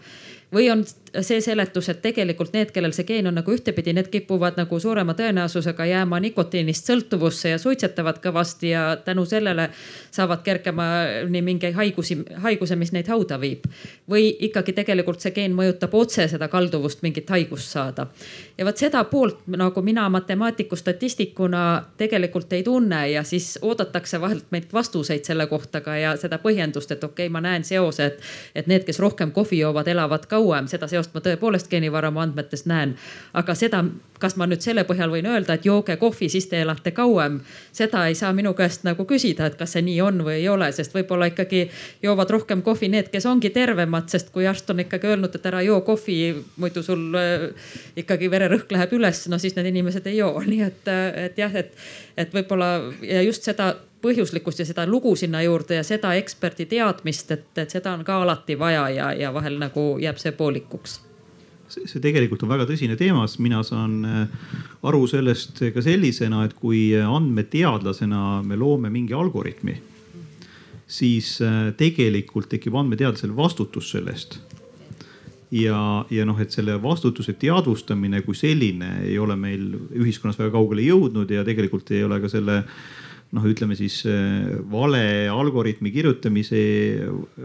Või on see seletus, et tegelikult need, kellel see geen on nagu ühtepidi, need kipuvad nagu suurema tõenäosusega jääma nikotiinist sõltuvusse ja suitsetavad kõvasti ja tänu sellele saavad kergemini mingeid haigusi, haiguse, mis neid hauda viib. või ikkagi tegelikult see geen mõjutab otse seda kalduvust mingit haigust saada. ja vot seda poolt nagu mina matemaatiku statistikuna tegelikult ei tunne ja siis oodatakse vahelt meilt vastuseid selle kohta ka ja seda põhjendust, et okei okay,, ma näen seose, et, et need, kes rohkem kohvi joovad, elavad kauem, seda seost seost ma tõepoolest geenivaramu andmetest näen. aga seda, kas ma nüüd selle põhjal võin öelda, et jooge kohvi, siis te elate kauem, seda ei saa minu käest nagu küsida, et kas see nii on või ei ole, sest võib-olla ikkagi joovad rohkem kohvi need, kes ongi tervemad, sest kui arst on ikkagi öelnud, et ära joo kohvi, muidu sul äh, ikkagi vererõhk läheb üles, no siis need inimesed ei joo, nii et, äh, et jah, et, et võib-olla ja just seda põhjuslikkust ja seda lugu sinna juurde ja seda eksperdi teadmist, et, et seda on ka alati vaja ja, ja vahel nagu jääb see poolikuks. See tegelikult on väga tõsine teema, sest mina saan äh, aru sellest ka sellisena, et kui andmeteadlasena me loome mingi algoritmi, siis äh, tegelikult tekib andmeteadlasel vastutus sellest. Ja, ja noh, et selle vastutuse teadvustamine kui selline ei ole meil ühiskonnas väga kaugele jõudnud ja tegelikult ei ole ka selle äh, noh, ütleme siis äh, vale algoritmi kirjutamise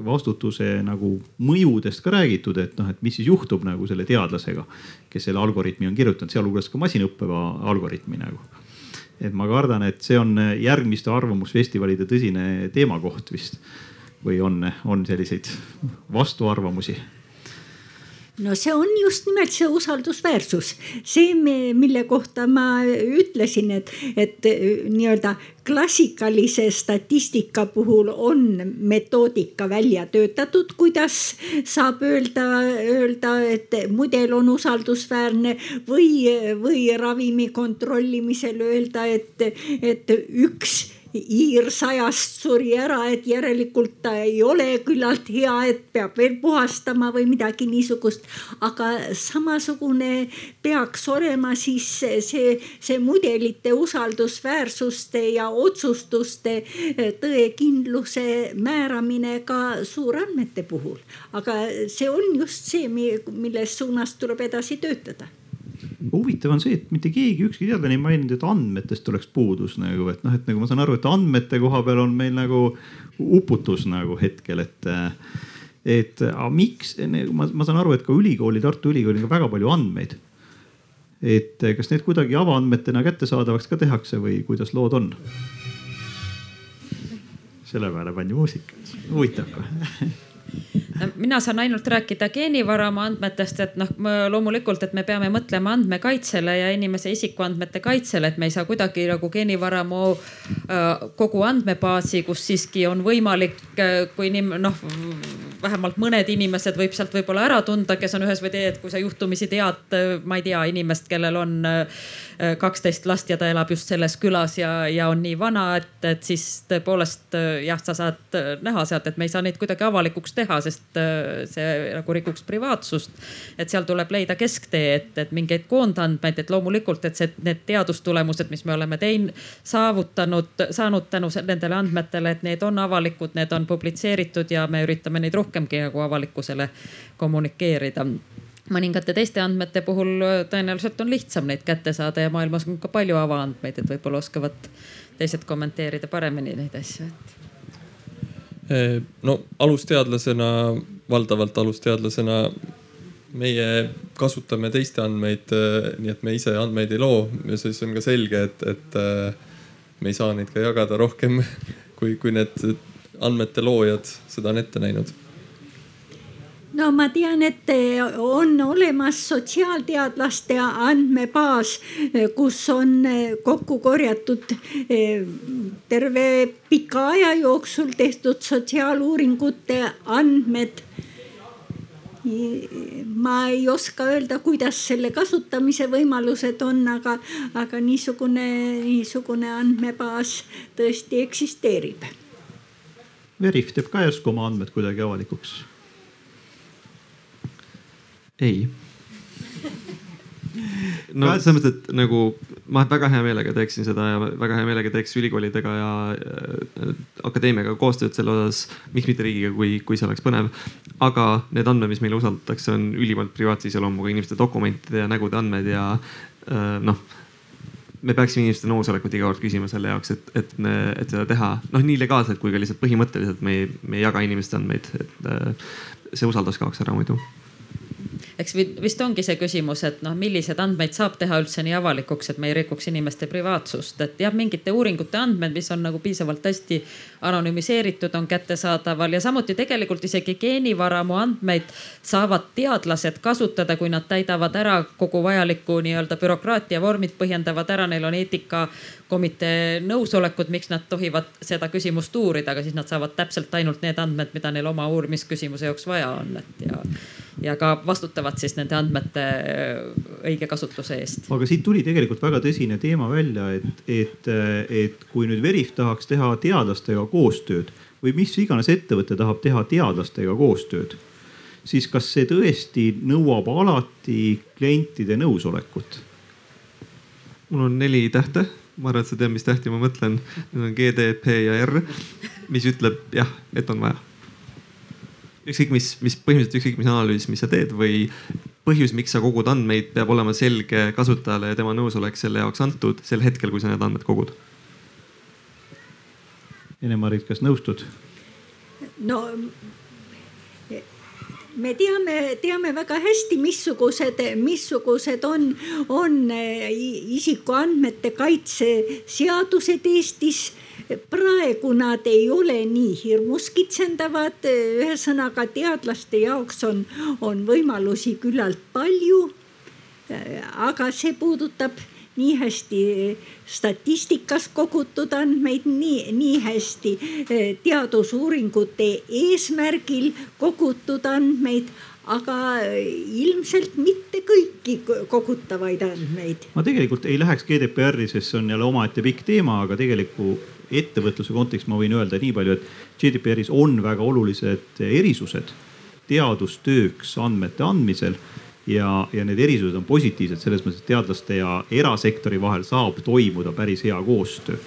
vastutuse nagu mõjudest ka räägitud, et noh, et mis siis juhtub nagu selle teadlasega, kes selle algoritmi on kirjutanud, sealhulgas ka masinõppeva algoritmi nagu. et ma kardan, et see on järgmiste arvamusfestivalide tõsine teemakoht vist või on, on selliseid vastuarvamusi no see on just nimelt see usaldusväärsus, see, mille kohta ma ütlesin, et, et nii-öelda klassikalise statistika puhul on metoodika välja töötatud, kuidas saab öelda, öelda, et mudel on usaldusväärne või, või ravimi kontrollimisel öelda, et, et üks hiir sajast suri ära, et järelikult ta ei ole küllalt hea, et peab veel puhastama või midagi niisugust. aga samasugune peaks olema siis see, see mudelite usaldusväärsuste ja otsustuste tõekindluse määramine ka suurandmete puhul. aga see on just see, milles suunas tuleb edasi töötada huvitav on see, et mitte keegi, ükski teadlane ei maininud, et andmetest oleks puudus nagu, et noh, et nagu ma saan aru, et andmete koha peal on meil nagu uputus nagu hetkel, et et aga miks, ma, ma saan aru, et ka ülikooli, Tartu Ülikoolil on väga palju andmeid. et kas need kuidagi avaandmetena kättesaadavaks ka tehakse või kuidas lood on? selle peale pandi muusika, huvitav kohe mina saan ainult rääkida geenivaramu andmetest, et noh, loomulikult, et me peame mõtlema andmekaitsele ja inimese isikuandmete kaitsele, et me ei saa kuidagi nagu geenivaramu äh, kogu andmebaasi, kus siiski on võimalik, äh, kui inim-, noh vähemalt mõned inimesed võib sealt võib-olla ära tunda, kes on ühes või teises, kui sa juhtumisi tead, ma ei tea, inimest, kellel on kaksteist last ja ta elab just selles külas ja, ja on nii vana, et, et siis tõepoolest jah, sa saad näha sealt, et me ei saa neid kuidagi avalikuks teha, sest see nagu rikuks privaatsust. et seal tuleb leida kesktee, et, et mingeid koondandmeid, et loomulikult, et see, need teadustulemused, mis me oleme teinud, saavutanud, saanud tänu nendele andmetele, et need on avalikud, need on publitseeritud ja me üritame neid rohkem rohkemgi nagu avalikkusele kommunikeerida mõningate teiste andmete puhul tõenäoliselt on lihtsam neid kätte saada ja maailmas on ka palju avaandmeid, et võib-olla oskavad teised kommenteerida paremini neid asju, et. no alusteadlasena, valdavalt alusteadlasena meie kasutame teiste andmeid, nii et me ise andmeid ei loo ja siis on ka selge, et, et me ei saa neid ka jagada rohkem kui, kui need andmete loojad seda on ette näinud no ma tean, et on olemas sotsiaalteadlaste andmebaas, kus on kokku korjatud eh, terve pika aja jooksul tehtud sotsiaaluuringute andmed ma ei oska öelda, kuidas selle kasutamise võimalused on, aga, aga niisugune, niisugune andmebaas tõesti eksisteerib. Veriff teeb ka järsku oma andmed kuidagi avalikuks ei. No selles mõttes, et nagu ma väga hea meelega teeksin seda ja väga hea meelega teeks ülikoolidega ja äh, akadeemiaga koostööd selle osas, miks mitte riigiga, kui, kui see oleks põnev. aga need andmed, mis meile usaldatakse, on ülimalt privaatse iseloomuga inimeste dokumentide ja nägude andmed ja äh, noh me peaksime inimeste nõusolekut iga kord küsima selle jaoks, et, et, et seda teha. Noh, nii legaalselt kui ka lihtsalt põhimõtteliselt me ei, me ei jaga inimeste andmeid, et äh, see usaldus kaoks ära muidu eks vist ongi see küsimus, et noh, milliseid andmeid saab teha üldse nii avalikuks, et me ei rikuks inimeste privaatsust, et jah, mingite uuringute andmed, mis on nagu piisavalt hästi anonüümiseeritud, on kättesaadaval ja samuti tegelikult isegi geenivaramu andmeid saavad teadlased kasutada, kui nad täidavad ära kogu vajaliku nii-öelda bürokraatia vormid, põhjendavad ära, neil on eetikakomitee nõusolekud, miks nad tohivad seda küsimust uurida, aga siis nad saavad täpselt ainult need andmed, mida neil oma uurimisküsimuse jaoks vaja on, et ja ja ka vastutavad siis nende andmete õige kasutuse eest. aga siit tuli tegelikult väga tõsine teema välja, et, et, et kui nüüd Veriff tahaks teha teadlastega koostööd või mis iganes ettevõte tahab teha teadlastega koostööd, siis kas see tõesti nõuab alati klientide nõusolekut? mul on neli tähte ma arvan, et sa tead, mis tähti ma mõtlen. Need on G, D, P ja R, mis ütleb jah, et on vaja ükskõik mis, mis põhimõtteliselt ükskõik mis analüüs, mis sa teed või põhjus, miks sa kogud andmeid, peab olema selge kasutajale ja tema nõusolek selle jaoks antud sel hetkel, kui sa need andmed kogud. Ene-Marit, kas nõustud? no me teame, teame väga hästi, missugused, missugused on, on isikuandmete kaitse seadused Eestis praegu nad ei ole nii hirmus kitsendavad, ühesõnaga teadlaste jaoks on, on võimalusi küllalt palju. aga see puudutab nii hästi statistikas kogutud andmeid, nii, nii hästi teadusuuringute eesmärgil kogutud andmeid aga ilmselt mitte kõiki kogutavaid andmeid. ma tegelikult ei läheks GDPR-i, sest see on jälle omaette pikk teema, aga tegeliku ettevõtluse kontekstis ma võin öelda nii palju, et GDPR-is on väga olulised erisused teadustööks andmete andmisel ja, ja need erisused on positiivsed selles mõttes, et teadlaste ja erasektori vahel saab toimuda päris hea koostöö.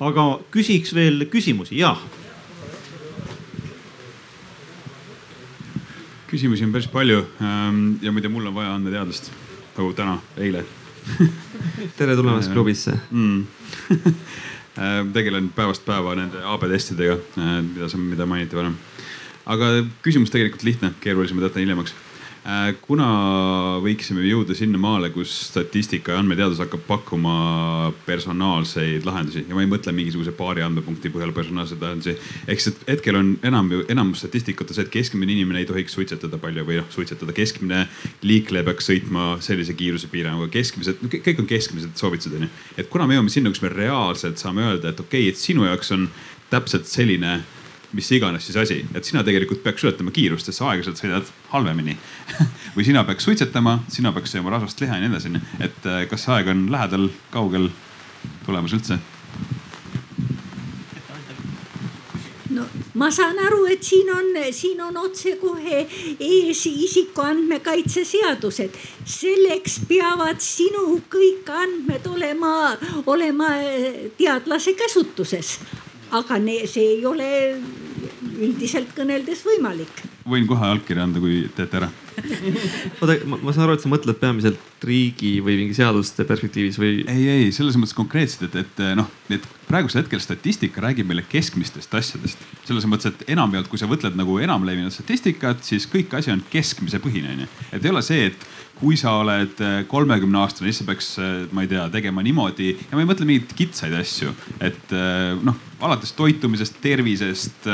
aga küsiks veel küsimusi, jah küsimusi on päris palju ähm, ja muide, mul on vaja andmeteadlast nagu täna, eile tere tulemast äh, klubisse mm. tegelen päevast päeva nende AB testidega, äh, mida sa, mida mainiti varem. aga küsimus tegelikult lihtne, keerulisem jätan hiljemaks Äh, kuna võiksime jõuda sinnamaale, kus statistika ja andmeteadus hakkab pakkuma personaalseid lahendusi ja ma ei mõtle mingisuguse paari andmepunkti põhjal personaalseid lahendusi. siis hetkel on enam, enamus statistikat on see, et keskmine inimene ei tohiks suitsetada palju või noh, suitsetada. keskmine liikleja peaks sõitma sellise kiirusepiiranguga, keskmised, kõik on keskmised soovitused onju. et kuna me jõuame sinna, kus me reaalselt saame öelda, et okei okay,, et sinu jaoks on täpselt selline mis iganes siis asi, et sina tegelikult peaks ületama kiirust, sest sa aeglaselt sõidad halvemini või sina peaks suitsetama, sina peaks sööma rasvast liha ja nii edasi, onju. et äh, kas see aeg on lähedal, kaugel, tulemas üldse? no ma saan aru, et siin on, siin on otsekohe ees isikuandmekaitse seadused. selleks peavad sinu kõik andmed olema, olema äh, teadlase käsutuses aga ne, see ei ole üldiselt kõneldes võimalik. võin kohe allkirja anda, kui teete ära oota, ma saan aru, et sa mõtled peamiselt riigi või mingi seaduste perspektiivis või? ei, ei selles mõttes konkreetselt, et, et noh, et praegusel hetkel statistika räägib meile keskmistest asjadest. selles mõttes, et enamjaolt, kui sa võtled nagu enamlevinud statistikat, siis kõik asi on keskmise põhine onju. et ei ole see, et kui sa oled kolmekümne aastane, siis sa peaks, ma ei tea, tegema niimoodi ja ma ei mõtle mingeid kitsaid asju, et noh, alates toitumisest, tervisest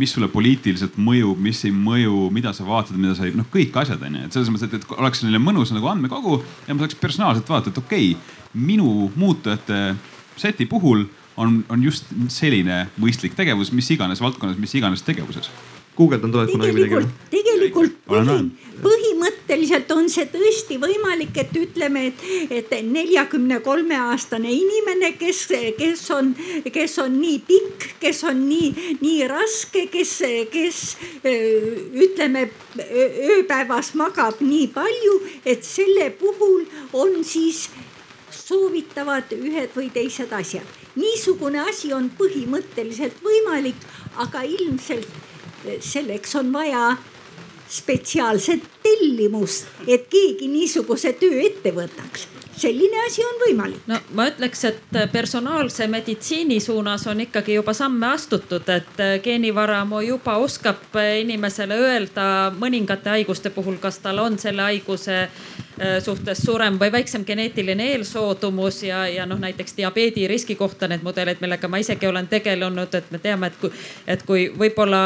mis sulle poliitiliselt mõjub, mis ei mõju, mida sa vaatad, mida sa ei, noh, kõik asjad on ju, et selles mõttes, et, et oleks selline mõnus nagu andmekogu ja ma saaks personaalselt vaadata, et okei okay,, minu muutujate seti puhul on, on just selline mõistlik tegevus, mis iganes valdkonnas, mis iganes tegevuses guugeldan, tuleb kunagi midagi. tegelikult põhi, põhimõtteliselt on see tõesti võimalik, et ütleme, et, et neljakümne kolme aastane inimene, kes, kes on, kes on nii pikk, kes on nii, nii raske, kes, kes ütleme ööpäevas magab nii palju, et selle puhul on siis soovitavad ühed või teised asjad. niisugune asi on põhimõtteliselt võimalik, aga ilmselt selleks on vaja spetsiaalset tellimust, et keegi niisuguse töö ette võtaks selline asi on võimalik. no ma ütleks, et personaalse meditsiini suunas on ikkagi juba samme astutud, et geenivaramu juba oskab inimesele öelda mõningate haiguste puhul, kas tal on selle haiguse äh, suhtes suurem või väiksem geneetiline eelsoodumus ja, ja noh, näiteks diabeedi riski kohta need mudelid, millega ma isegi olen tegelenud, et me teame, et kui, et kui võib-olla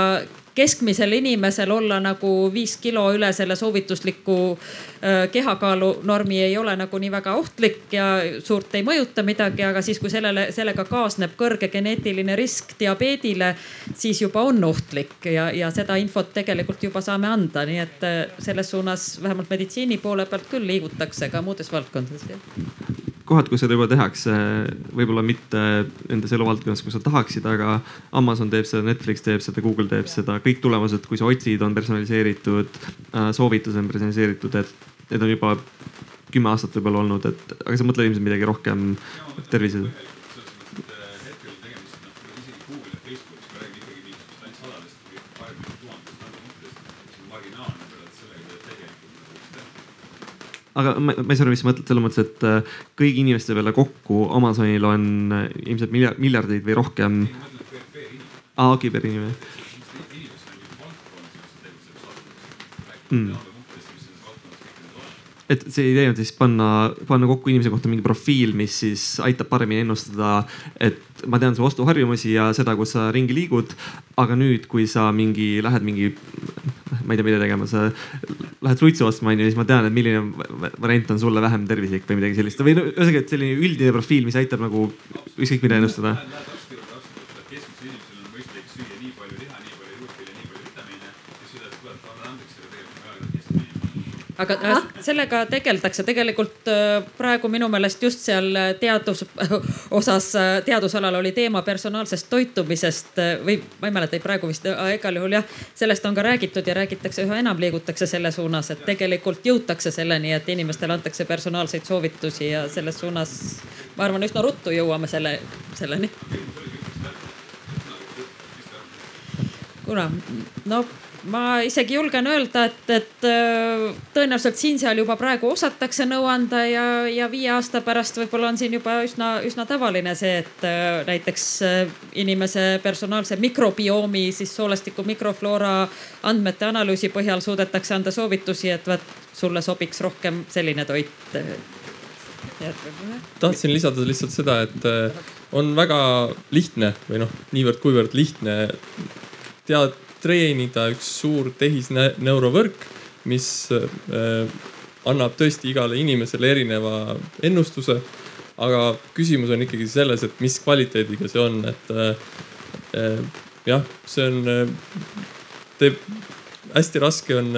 keskmisel inimesel olla nagu viis kilo üle selle soovitusliku äh, kehakaalu normi ei ole nagu nii väga ohtlik ja suurt ei mõjuta midagi, aga siis, kui sellele, sellega kaasneb kõrge geneetiline risk diabeedile, siis juba on ohtlik ja, ja seda infot tegelikult juba saame anda, nii et äh, selles suunas vähemalt meditsiini poole pealt küll liigutakse ka muudes valdkondades kohad, kus seda juba tehakse, võib-olla mitte nendes eluvaldkondades, kus sa tahaksid, aga Amazon teeb seda, Netflix teeb seda, Google teeb seda, kõik tulemused, kui sa otsid, on personaliseeritud, äh, soovitused on personaliseeritud, et need on juba kümme aastat võib-olla olnud, et aga sa mõtled ilmselt midagi rohkem tervise aga ma, ma ei saa aru, mis sa mõtled selles mõttes, et äh, kõigi inimeste peale kokku Amazonil on äh, ilmselt miljardeid või rohkem. aa, okei, per inimene. Mm.. Et see idee on siis panna, panna kokku inimese kohta mingi profiil, mis siis aitab paremini ennustada, et ma tean su ostuharjumusi ja seda, kus sa ringi liigud. aga nüüd, kui sa mingi, lähed mingi, ma ei tea, mida tegema, sa lähed suitsu ostma, onju, siis ma tean, et milline variant on sulle vähem tervislik või midagi sellist või no ühesõnaga, et selline üldine profiil, mis aitab nagu ükskõik mida ennustada keskmisel inimesel on mõistlik süüa nii palju liha, nii palju juurvilja, nii palju vitamiine ja seda tuleb olla andeks, aga tegelikult on väga keskmine inimene. Aga äh, sellega tegeldakse tegelikult äh, praegu minu meelest just seal äh, teadus osas, teadusalal oli teema personaalsest toitumisest või ma ei mäleta, praegu vist, igal juhul jah, sellest on ka räägitud ja räägitakse üha enam, liigutakse selle suunas, et tegelikult jõutakse selleni, et inimestele antakse personaalseid soovitusi ja selles suunas ma arvan, üsna ruttu jõuame selle, selleni. kuna no ma isegi julgen öelda, et, et äh, tõenäoliselt siin-seal juba praegu osatakse nõu anda ja, ja viie aasta pärast võib-olla on siin juba üsna, üsna tavaline see, et äh, näiteks äh, inimese personaalse mikrobiomi, siis soolestiku mikrofloora andmete analüüsi põhjal suudetakse anda soovitusi, et vaat sulle sobiks rohkem selline toit. Tahtsin lisada lihtsalt seda, et on väga lihtne või noh, niivõrd-kuivõrd lihtne tead treenida üks suur tehisneurovõrk, mis äh, annab tõesti igale inimesele erineva ennustuse. aga küsimus on ikkagi selles, et mis kvaliteediga see on, et äh, jah, see on, teeb, hästi raske on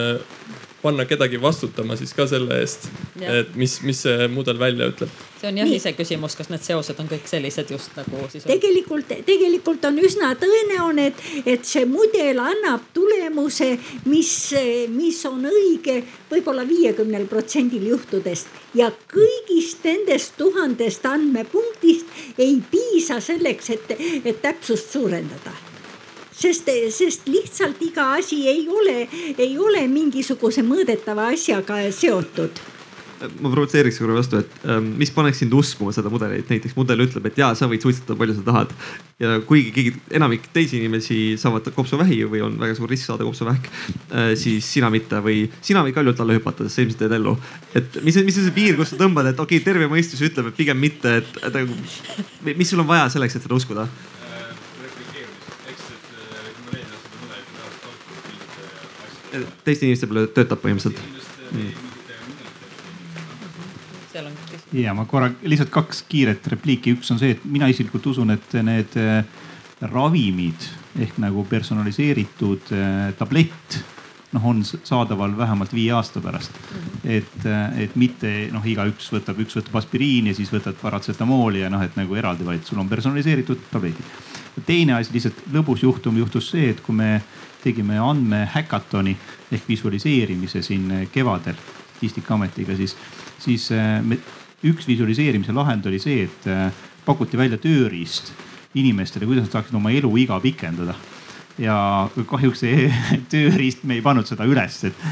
panna kedagi vastutama siis ka selle eest, et mis, mis see mudel välja ütleb. see on jah iseküsimus, kas need seosed on kõik sellised just nagu siis. tegelikult, tegelikult on üsna tõenäoline, et, et see mudel annab tulemuse, mis, mis on õige võib-olla viiekümnel protsendil juhtudest ja kõigist nendest tuhandest andmepunktist ei piisa selleks, et, et täpsust suurendada sest, sest lihtsalt iga asi ei ole, ei ole mingisuguse mõõdetava asjaga seotud ma provotseeriks korra vastu, et ähm, mis paneks sind uskuma seda mudelit, näiteks mudel ütleb, et jaa, sa võid suitsetada palju sa tahad. ja kuigi keegi, enamik teisi inimesi saavad kopsuvähi või on väga suur risk saada kopsuvähk äh,, siis sina mitte või sina võid kaljult alla hüpata, sest sa ilmselt teed ellu. et mis, mis on see piir, kus sa tõmbad, et okei okay,, terve mõistus ütleb, et pigem mitte, et, et mis sul on vaja selleks, et seda uskuda teiste inimeste peale töötab põhimõtteliselt mm.. ja ma korra lihtsalt kaks kiiret repliiki, üks on see, et mina isiklikult usun, et need äh, ravimid ehk nagu personaliseeritud äh, tablett noh, on saadaval vähemalt viie aasta pärast. Mhm. et, äh, et mitte noh, igaüks võtab, üks võtab aspiriini ja siis võtad paratsetamooli ja noh, et nagu eraldi, vaid sul on personaliseeritud tabletid. teine asi, lihtsalt lõbus juhtum juhtus see, et kui me tegime andmehäkatoni ehk visualiseerimise siin kevadel Statistikaametiga, siis, siis äh, me, üks visualiseerimise lahend oli see, et äh, pakuti välja tööriist inimestele, kuidas nad saaksid oma eluiga pikendada ja kahjuks see tööriist, me ei pannud seda üles, et,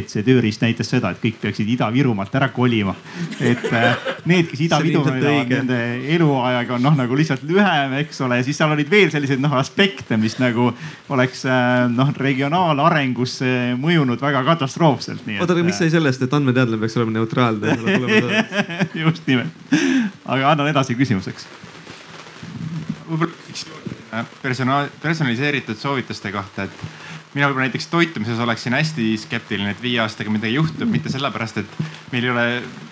et see tööriist näitas seda, et kõik peaksid Ida-Virumaalt ära kolima. et äh, need, kes Ida-Virumaal elavad, nende eluaeg on noh, nagu lihtsalt lühem, eks ole, ja siis seal olid veel selliseid noh aspekte, mis nagu oleks äh, noh regionaalarengusse mõjunud väga katastroofselt. oota, aga mis sai sellest, et andmeteadlane peaks olema neutraalne just nimelt, aga annan edasi küsimuseks. võib-olla Äh, personaal, personaliseeritud soovituste kohta, et mina võib-olla näiteks toitumises oleksin hästi skeptiline, et viie aastaga midagi juhtub, mitte sellepärast, et meil ei ole,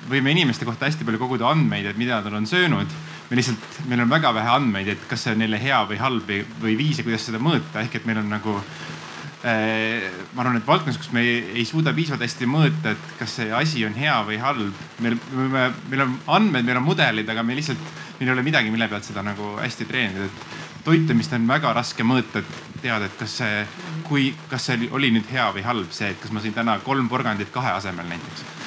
võime inimeste kohta hästi palju koguda andmeid, et mida nad on söönud. me lihtsalt, meil on väga vähe andmeid, et kas see on neile hea või halb või, või viise, kuidas seda mõõta, ehk et meil on nagu äh, ma arvan, et valdkonnas, kus me ei, ei suuda piisavalt hästi mõõta, et kas see asi on hea või halb. meil, meil on andmed, meil on mudelid, aga meil lihtsalt, meil ei ole midagi, mille pealt seda nagu hästi treenida, et toitumist on väga raske mõõta, et teada, et kas see, kui, kas see oli nüüd hea või halb, see, et kas ma sõin täna kolm porgandit kahe asemel näiteks.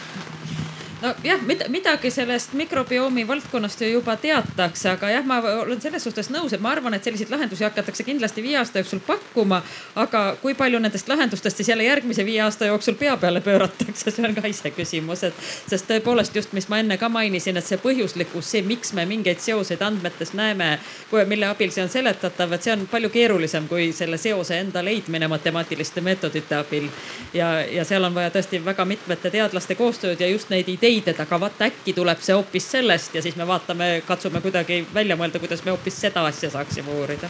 Nojah, midagi sellest mikrobiomi valdkonnast ju juba teatakse, aga jah, ma olen selles suhtes nõus, et ma arvan, et selliseid lahendusi hakatakse kindlasti viie aasta jooksul pakkuma. aga kui palju nendest lahendustest siis jälle järgmise viie aasta jooksul pea peale pööratakse, see on ka iseküsimus, et sest tõepoolest just, mis ma enne ka mainisin, et see põhjuslikkus, see, miks me mingeid seoseid andmetes näeme, mille abil see on seletatav, et see on palju keerulisem kui selle seose enda leidmine matemaatiliste meetodite abil. ja, ja seal on vaja tõesti väga mitmete teadlaste koostööd ja just neid ideid, et aga vaata äkki tuleb see hoopis sellest ja siis me vaatame, katsume kuidagi välja mõelda, kuidas me hoopis seda asja saaksime uurida.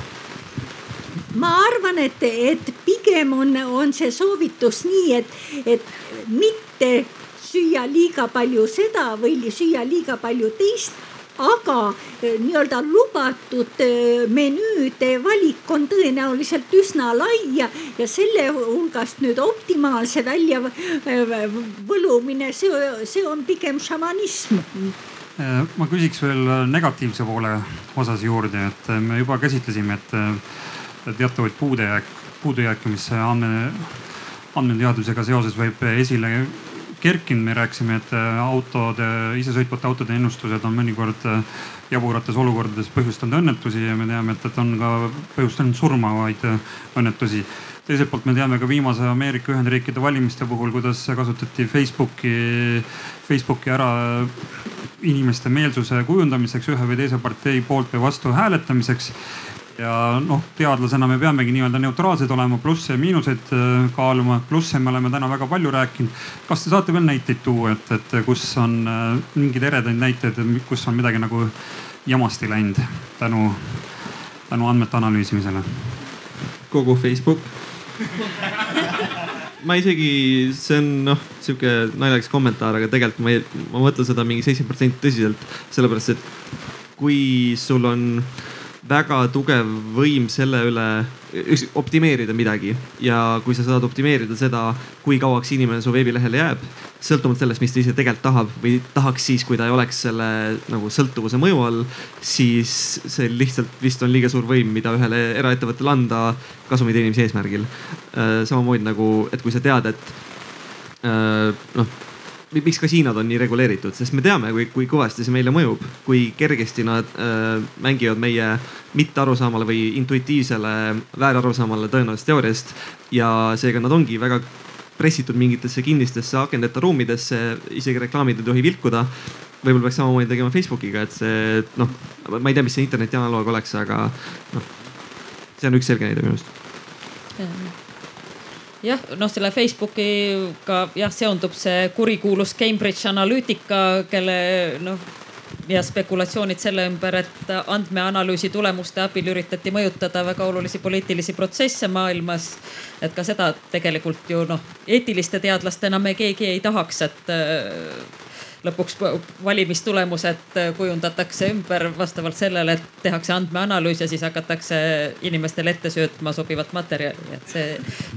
Ma arvan, et, et pigem on, on see soovitus nii, et, et mitte süüa liiga palju seda või süüa liiga palju teist aga eh, nii-öelda lubatud eh, menüüde valik on tõenäoliselt üsna lai ja, selle hulgast nüüd optimaalse välja eh, võlumine, see, see on pigem šamanism. Ma küsiks veel negatiivse poole osas juurde, et me juba käsitlesime, et teatavaid puudejääk, puudujääke, mis andme, andmeteadusega seoses võib esile kerkinud, me rääkisime, et äh, autode, isesõitvate autode ennustused on mõnikord äh, jaburates olukordades põhjustanud õnnetusi ja me teame, et, et on ka põhjustanud surmavaid äh, õnnetusi. teiselt poolt me teame ka viimase Ameerika Ühendriikide valimiste puhul, kuidas kasutati Facebooki, Facebooki ära inimeste meelsuse kujundamiseks ühe või teise partei poolt või vastu hääletamiseks ja noh, teadlasena me peamegi nii-öelda neutraalsed olema, plusse ja miinuseid äh, kaaluma. plusse me oleme täna väga palju rääkinud. kas te saate veel näiteid tuua, et, et kus on äh, mingeid eredaid näiteid, kus on midagi nagu jamasti läinud tänu, tänu andmete analüüsimisele? kogu Facebook ma isegi, see on noh, sihuke naljakas kommentaar, aga tegelikult ma ei, ma mõtlen seda mingi seitsekümmend protsenti tõsiselt, sellepärast et kui sul on äh, väga tugev võim selle üle optimeerida midagi ja kui sa saad optimeerida seda, kui kauaks inimene su veebilehele jääb, sõltumata sellest, mis ta ise tegelikult tahab või tahaks siis, kui ta ei oleks selle nagu sõltuvuse mõju all, siis see lihtsalt vist on liiga suur võim, mida ühele eraettevõttele anda kasumi teenimise eesmärgil. Äh, samamoodi nagu, et kui sa tead, et äh, noh miks kasiinod on nii reguleeritud, sest me teame, kui, kui kõvasti see meile mõjub, kui kergesti nad äh, mängivad meie mittearusaamale või intuitiivsele väärarusaamale tõenäolisest teooriast. ja seega nad ongi väga pressitud mingitesse kinnistesse akendeta ruumidesse, isegi reklaamid ei tohi vilkuda. võib-olla peaks samamoodi tegema Facebookiga, et see noh, ma ei tea, mis see interneti analoog oleks, aga noh, see on üks selge näide minu arust jah, noh, selle Facebookiga jah, seondub see kurikuulus Cambridge Analytica, kelle noh ja spekulatsioonid selle ümber, et andmeanalüüsi tulemuste abil üritati mõjutada väga olulisi poliitilisi protsesse maailmas. et ka seda tegelikult ju noh, eetiliste teadlastena me keegi ei tahaks, et lõpuks valimistulemused kujundatakse ümber vastavalt sellele, et tehakse andmeanalüüs ja siis hakatakse inimestele ette söötma sobivat materjali, et see,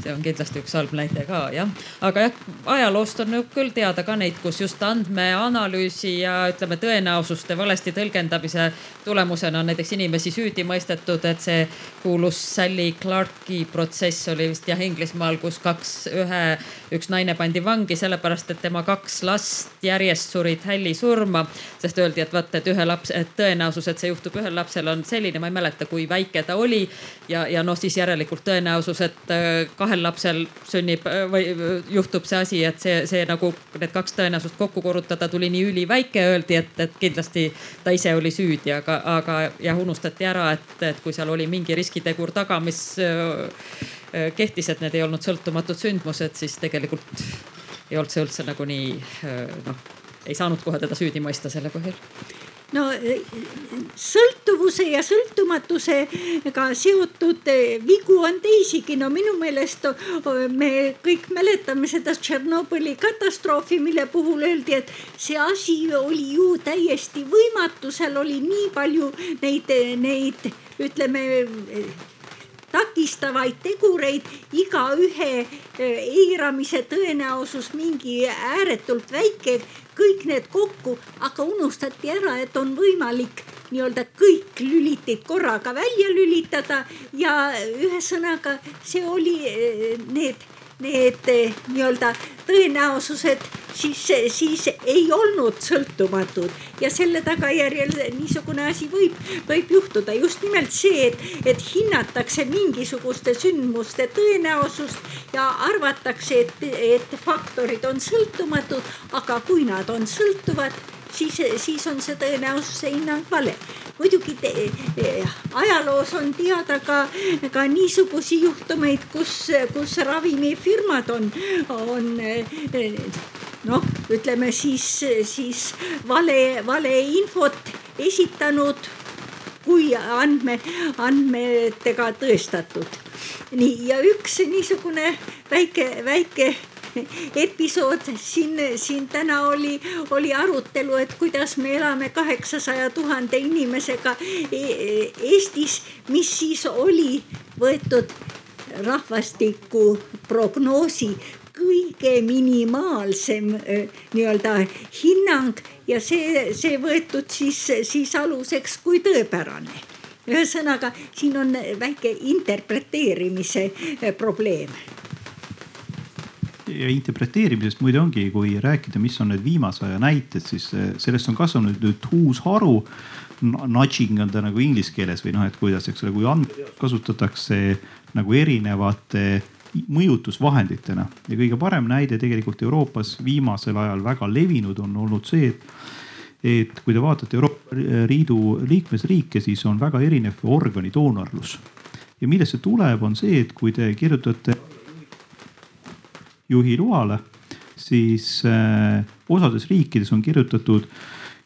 see on kindlasti üks halb näide ka jah. aga jah, ajaloost on küll teada ka neid, kus just andmeanalüüsi ja ütleme tõenäosuste valesti tõlgendamise tulemusena on näiteks inimesi süüdi mõistetud, et see kuulus Sally Clarke'i protsess oli vist jah Inglismaal, kus kaks, ühe, üks naine pandi vangi sellepärast, et tema kaks last järjest surid hälli surma, sest öeldi, et vaata, et ühe laps, et tõenäosus, et see juhtub ühel lapsel on selline, ma ei mäleta, kui väike ta oli. ja, ja noh, siis järelikult tõenäosus, et äh, kahel lapsel sünnib äh, või äh, juhtub see asi, et see, see nagu need kaks tõenäosust kokku korrutada tuli nii üliväike, öeldi, et, et kindlasti ta ise oli süüdi, aga, aga jah, unustati ära, et, et kui seal oli mingi riskitegur taga, mis kehtis, et need ei olnud sõltumatud sündmused, siis tegelikult ei olnud see üldse nagu nii noh ei saanud kohe teda süüdi mõista selle põhjal. No sõltuvuse ja sõltumatusega seotud vigu on teisigi, no minu meelest me kõik mäletame seda Tšernobõli katastroofi, mille puhul öeldi, et see asi oli ju täiesti võimatu, seal oli nii palju neid, neid ütleme takistavaid tegureid, igaühe eiramise tõenäosus mingi ääretult väike kõik need kokku, aga unustati ära, et on võimalik nii-öelda kõik lülitid korraga välja lülitada ja ühesõnaga see oli, need need eh, nii-öelda tõenäosused siis, siis ei olnud sõltumatud ja selle tagajärjel niisugune asi võib, võib juhtuda just nimelt see, et, et hinnatakse mingisuguste sündmuste tõenäosust ja arvatakse, et, et faktorid on sõltumatud, aga kui nad on sõltuvad siis, siis on see tõenäosuse hinnang vale. Muidugi te, ajaloos on teada ka, ka niisugusi juhtumeid, kus, kus ravimifirmad on, on noh, ütleme siis, siis vale, valeinfot esitanud kui andme, andmetega tõestatud. nii ja üks niisugune väike, väike episood siin, siin täna oli, oli arutelu, et kuidas me elame kaheksasaja tuhande inimesega e-, Eestis, mis siis oli võetud rahvastiku prognoosi kõige minimaalsem nii-öelda hinnang ja see, see võetud siis, siis aluseks kui tõepärane. ühesõnaga, siin on väike interpreteerimise probleem ja interpreteerimisest muide ongi, kui rääkida, mis on need viimase aja näited, siis eh, sellest on kasvanud nüüd uus haru. Nudging on ta nagu inglise keeles või noh, et kuidas, eks ole, kui andmeid kasutatakse nagu erinevate mõjutusvahenditena ja kõige parem näide tegelikult Euroopas viimasel ajal väga levinud on olnud see, et et kui te vaatate Euroopa Liidu liikmesriike, siis on väga erinev organidoonorlus. ja millest see tuleb, on see, et kui te kirjutate juhiloale, siis äh, osades riikides on kirjutatud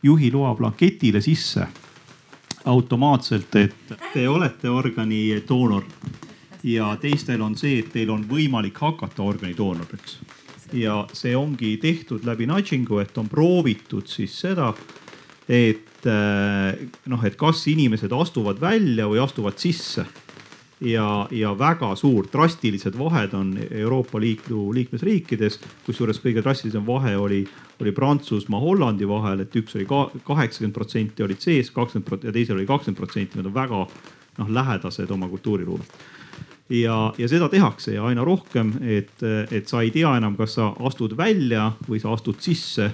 juhiloa blanketile sisse automaatselt, et te olete organi doonor. ja teistel on see, et teil on võimalik hakata organi doonoriks. ja see ongi tehtud läbi nudging'u, et on proovitud siis seda, et äh, noh, et kas inimesed astuvad välja või astuvad sisse ja, ja väga suur, drastilised vahed on Euroopa Liidu liikmesriikides. kusjuures kõige drastilisem vahe oli, oli Prantsusmaa, Hollandi vahel, et üks oli kaheksakümmend protsenti olid sees, kakskümmend ja teisel oli kakskümmend protsenti, nad on väga noh lähedased oma kultuuriruumilt ja, ja seda tehakse ja aina rohkem, et, et sa ei tea enam, kas sa astud välja või sa astud sisse.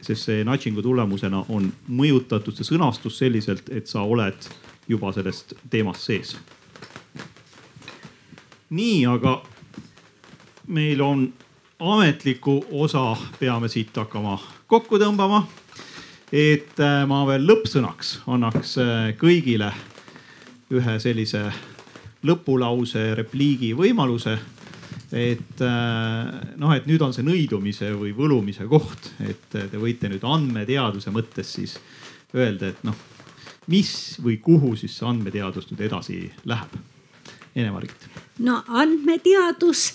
sest see nudging'u tulemusena on mõjutatud see sõnastus selliselt, et sa oled juba sellest teemast sees nii, aga meil on ametliku osa, peame siit hakkama kokku tõmbama. et äh, ma veel lõppsõnaks annaks äh, kõigile ühe sellise lõpulause repliigi võimaluse. et äh, noh, et nüüd on see nõidumise või võlumise koht, et te võite nüüd andmeteaduse mõttes siis öelda, et noh, mis või kuhu siis see andmeteadus nüüd edasi läheb Ene-Marit? No andmeteadus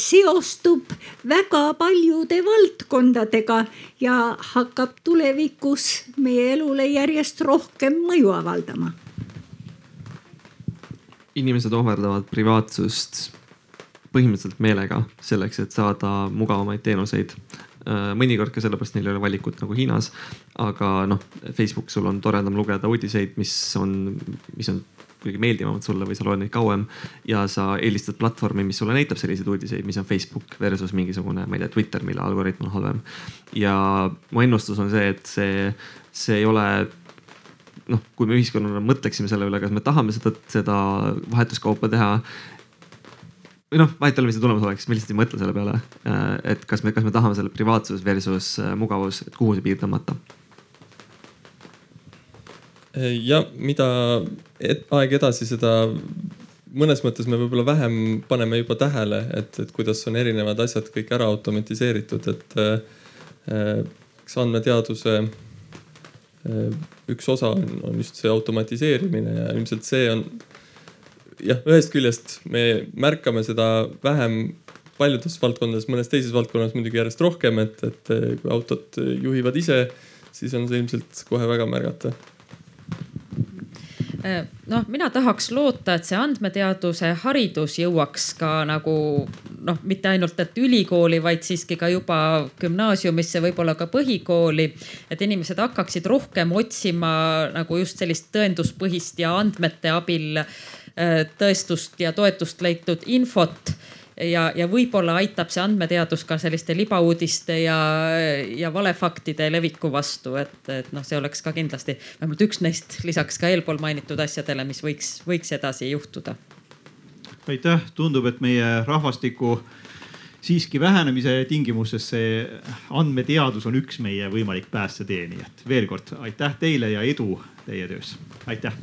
seostub väga paljude valdkondadega ja hakkab tulevikus meie elule järjest rohkem mõju avaldama. inimesed ohverdavad privaatsust põhimõtteliselt meelega selleks, et saada mugavamaid teenuseid äh, mõnikord ka sellepärast neil ei ole valikut nagu Hiinas. aga noh, Facebook, sul on toredam lugeda uudiseid, mis on, mis on kuidagi meeldivamad sulle või sa loed neid kauem. ja sa eelistad platvormi, mis sulle näitab selliseid uudiseid, mis on Facebook versus mingisugune, ma ei tea, Twitter, mille algoritm on halvem. ja mu ennustus on see, et see, see ei ole noh, kui me ühiskonnana mõtleksime selle üle, kas me tahame seda, seda vahetuskaupa teha või noh, vahet ei ole, mis see tulemus oleks, me lihtsalt ei mõtle selle peale. et kas me, kas me tahame selle privaatsus versus mugavus, et kuhu see piir tõmmata ja mida et, aeg edasi, seda mõnes mõttes me võib-olla vähem paneme juba tähele, et, et kuidas on erinevad asjad kõik ära automatiseeritud, et äh, eks andmeteaduse äh, üks osa on, on just see automatiseerimine ja ilmselt see on jah, ühest küljest me märkame seda vähem paljudes valdkondades, mõnes teises valdkonnas muidugi järjest rohkem, et, et kui autod juhivad ise, siis on see ilmselt kohe väga märgata. Äh, noh, mina tahaks loota, et see andmeteaduse haridus jõuaks ka nagu noh, mitte ainult, et ülikooli, vaid siiski ka juba gümnaasiumisse, võib-olla ka põhikooli. et inimesed hakkaksid rohkem otsima nagu just sellist tõenduspõhist ja andmete abil äh, tõestust ja toetust leitud infot ja, ja võib-olla aitab see andmeteadus ka selliste libauudiste ja, ja valefaktide leviku vastu, et, et noh, see oleks ka kindlasti vähemalt üks neist lisaks ka eelpool mainitud asjadele, mis võiks, võiks edasi juhtuda. aitäh, tundub, et meie rahvastiku siiski vähenemise tingimustes see andmeteadus on üks meie võimalik päästetee, nii et veel kord aitäh teile ja edu teie töös, aitäh.